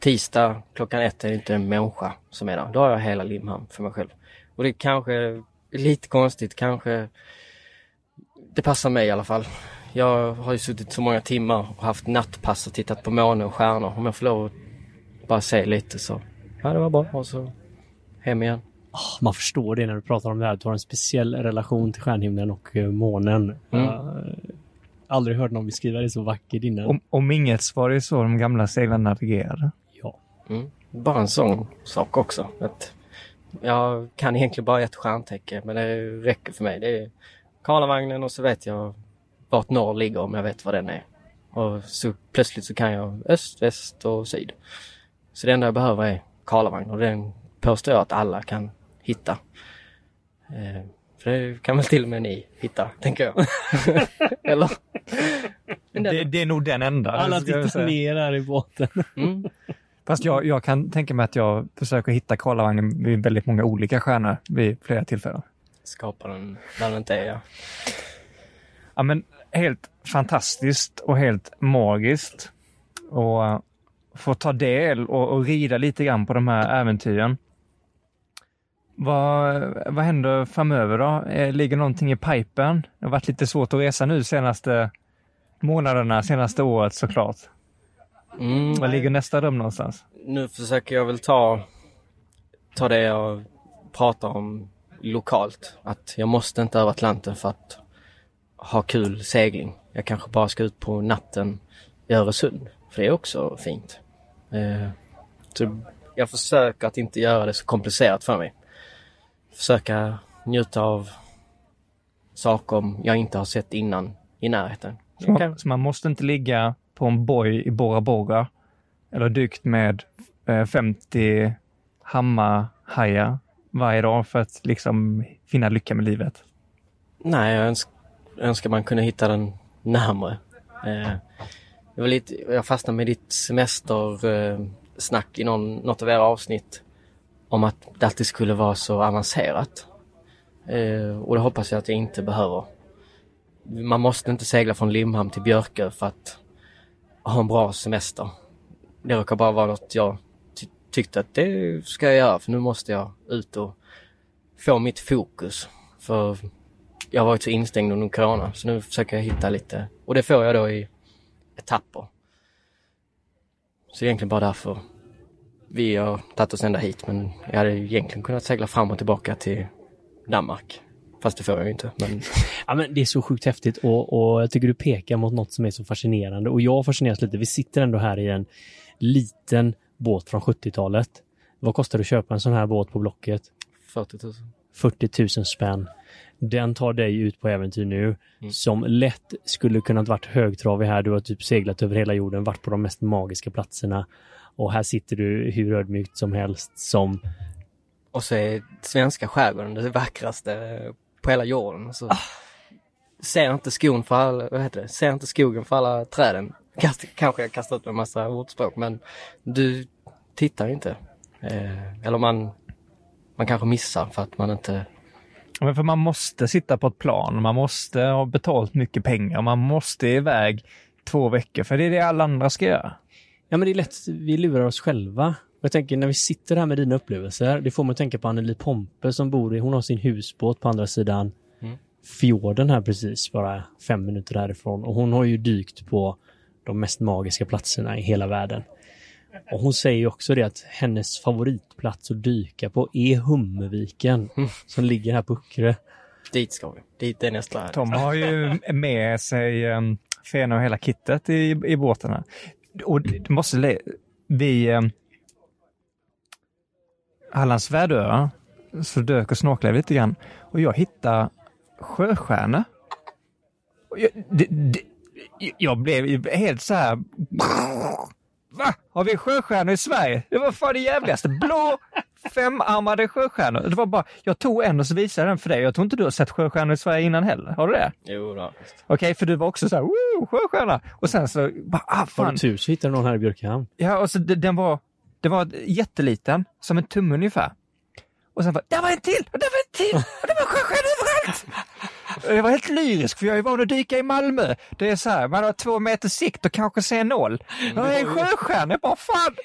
tisdag klockan ett är det inte en människa som är där. Då har jag hela Limhamn för mig själv. Och det är kanske lite konstigt, kanske det passar mig i alla fall. Jag har ju suttit så många timmar och haft nattpass och tittat på måne och stjärnor. Om jag får lov att bara se lite så, ja det var bra och så hem igen. Oh, man förstår det när du pratar om det här, du har en speciell relation till stjärnhimlen och uh, månen. Mm. Uh, aldrig hört någon beskriva det så vackert innan. Om, om inget var det så de gamla seglarna navigerade. Ja. Mm. Bara en sån sak också. Att jag kan egentligen bara ett stjärntecken men det räcker för mig. Det är Karlavagnen och så vet jag vart norr ligger om jag vet var den är. Och så plötsligt så kan jag öst, väst och syd. Så det enda jag behöver är Karlavagn och den påstår jag att alla kan hitta. Eh, för det kan väl till och med ni hitta, tänker jag. Eller? Det, det, är nog den enda. Alla tittar ner här i båten. Mm. Fast jag, jag kan tänka mig att jag försöker hitta Karlavagnen vid väldigt många olika stjärnor vid flera tillfällen. Skapar den där den inte är, ja. Ja, men helt fantastiskt och helt magiskt. Och uh, få ta del och, och, rida lite grann på de här äventyren. Vad, vad händer framöver då? Eh, ligger någonting i pipen? Det har varit lite svårt att resa nu senaste månaderna, senaste året såklart. Mm. Var ligger nästa dröm någonstans? Nu försöker jag väl ta, ta det jag pratar om lokalt. Att jag måste inte över Atlanten för att ha kul segling. Jag kanske bara ska ut på natten i Öresund. För det är också fint. Eh, så jag försöker att inte göra det så komplicerat för mig. Försöka njuta av saker jag inte har sett innan i närheten. Så, så man måste inte ligga på en boj i Bora Bora eller dykt med eh, 50 hammarhajar varje dag för att liksom finna lycka med livet? Nej, jag önsk önskar man kunde hitta den närmre. Eh, jag, var lite, jag fastnade med ditt semestersnack eh, i någon, något av era avsnitt om att det alltid skulle vara så avancerat. Eh, och det hoppas jag att jag inte behöver. Man måste inte segla från Limhamn till Björkö för att ha en bra semester. Det råkar bara vara något jag tyckte att det ska jag göra för nu måste jag ut och få mitt fokus. För jag har varit så instängd under corona så nu försöker jag hitta lite och det får jag då i etapper. Så egentligen bara därför vi har tagit oss ända hit men jag hade egentligen kunnat segla fram och tillbaka till Danmark. Fast det får jag ju inte. Men... ja, men det är så sjukt häftigt och, och jag tycker du pekar mot något som är så fascinerande och jag fascineras lite. Vi sitter ändå här i en liten båt från 70-talet. Vad kostar det att köpa en sån här båt på Blocket? 40 000. 40 000 spänn. Den tar dig ut på äventyr nu mm. som lätt skulle kunnat varit högtravig här. Du har typ seglat över hela jorden, varit på de mest magiska platserna. Och här sitter du hur ödmjukt som helst som... Och så är svenska skärgården det vackraste på hela jorden. Så ah. Ser inte skon för alla, vad heter det? Ser inte skogen för alla träden. Kast, kanske jag kastar ut en massa ordspråk men du tittar inte. Eh, eller man, man kanske missar för att man inte men för man måste sitta på ett plan, man måste ha betalt mycket pengar, man måste iväg två veckor, för det är det alla andra ska göra. Ja, men det är lätt, vi lurar oss själva. Jag tänker när vi sitter här med dina upplevelser, det får mig att tänka på Anneli Pompe som bor i, hon har sin husbåt på andra sidan mm. fjorden här precis, bara fem minuter därifrån. Och hon har ju dykt på de mest magiska platserna i hela världen. Och hon säger ju också det att hennes favoritplats att dyka på är Hummerviken mm. som ligger här på Uckerö. Dit ska vi. Dit är nästa. Tom har ju med sig um, fena och hela kittet i, i båtarna. Och det måste vi um, Hallands Värdö så dök och snorklade lite grann och jag hittade sjöstjärnor. Jag, det, det, jag blev helt så här Va? Har vi sjöstjärnor i Sverige? Det var fan det jävligaste. Blå femarmade sjöstjärnor. Det var bara, jag tog en och så visade den för dig. Jag tror inte du har sett sjöstjärnor i Sverige innan heller. Har du det? Jo då. Okej, okay, för du var också så här, woo, sjöstjärna. Och sen så, bara, ah fan. Har du tur så hittade någon här i Björkehamn. Ja, och så den var, det var jätteliten, som en tumme ungefär. Och sen var där var en till! Och där var en till! Och det var sjöstjärnor överallt! Jag var helt lyrisk för jag är van att dyka i Malmö. Det är så här, man har två meter sikt och kanske ser noll. Jag är en sjöstjärna, jag bara fan!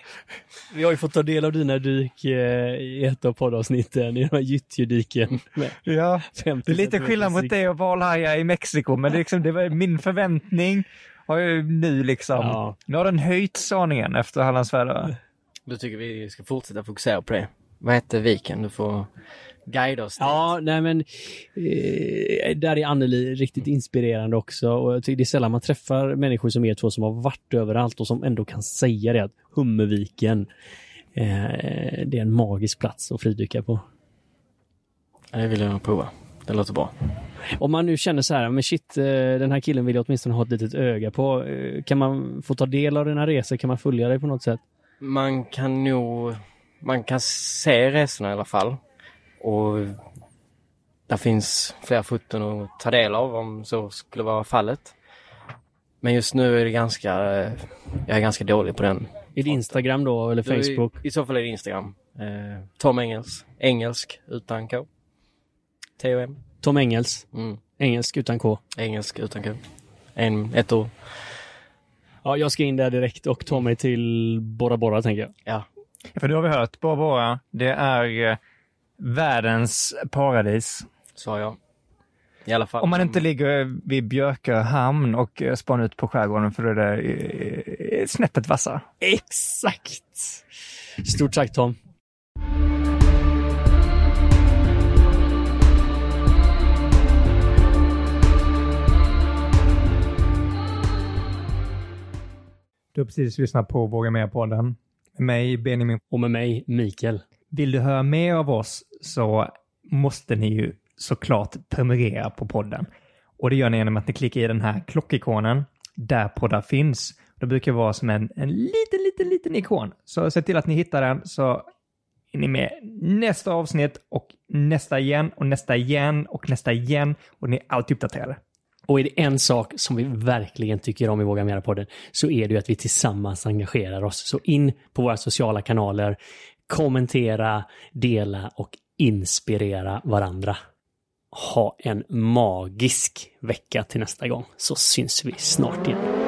Vi har ju fått ta del av dina dyk eh, i ett av poddavsnitten, i de här gyttjedyken. med Ja, 50 det är lite skillnad mot det och valhaja i Mexiko, men det, är liksom, det var min förväntning har ju nu liksom, Ja. nu har den höjts aningen efter Hallandsväder. Då tycker vi ska fortsätta fokusera på det. Vad heter viken? Du får guida oss. Ja, nej men eh, där är Anneli riktigt inspirerande också och jag tycker det är sällan man träffar människor som er två som har varit överallt och som ändå kan säga det att Hummerviken, eh, det är en magisk plats att fridyka på. Det vill jag prova. Det låter bra. Om man nu känner så här, men shit, eh, den här killen vill jag åtminstone ha ett litet öga på. Eh, Kan man få ta del av dina resor? Kan man följa dig på något sätt? Man kan nog, man kan se resorna i alla fall. Och där finns flera foton att ta del av om så skulle vara fallet. Men just nu är det ganska, jag är ganska dålig på den. Är det Instagram då eller Facebook? I så fall är det Instagram. Eh, Tom Engels, engelsk utan K. T-O-M. Tom Engels, Mm. engelsk utan K. Engelsk utan K. En, ett ord. Ja, jag ska in där direkt och ta mig till Bora Bora tänker jag. Ja. För nu har vi hört, Bora Bora, det är eh, världens paradis. Har jag. I alla fall. Om man inte ligger vid Björkö hamn och eh, spanar ut på skärgården för då är det eh, snäppet vassare. Exakt! Stort tack Tom. Du har precis lyssnat på Våga Mer-podden. Med mig, Benjamin. Och med mig, Mikael. Vill du höra mer av oss så måste ni ju såklart prenumerera på podden. Och det gör ni genom att ni klickar i den här klockikonen där poddar finns. Det brukar vara som en, en liten, liten, liten ikon. Så se till att ni hittar den så är ni med nästa avsnitt och nästa igen och nästa igen och nästa igen och ni är alltid uppdaterade. Och är det en sak som vi verkligen tycker om i Våga Mera-podden så är det ju att vi tillsammans engagerar oss. Så in på våra sociala kanaler, kommentera, dela och inspirera varandra. Ha en magisk vecka till nästa gång så syns vi snart igen.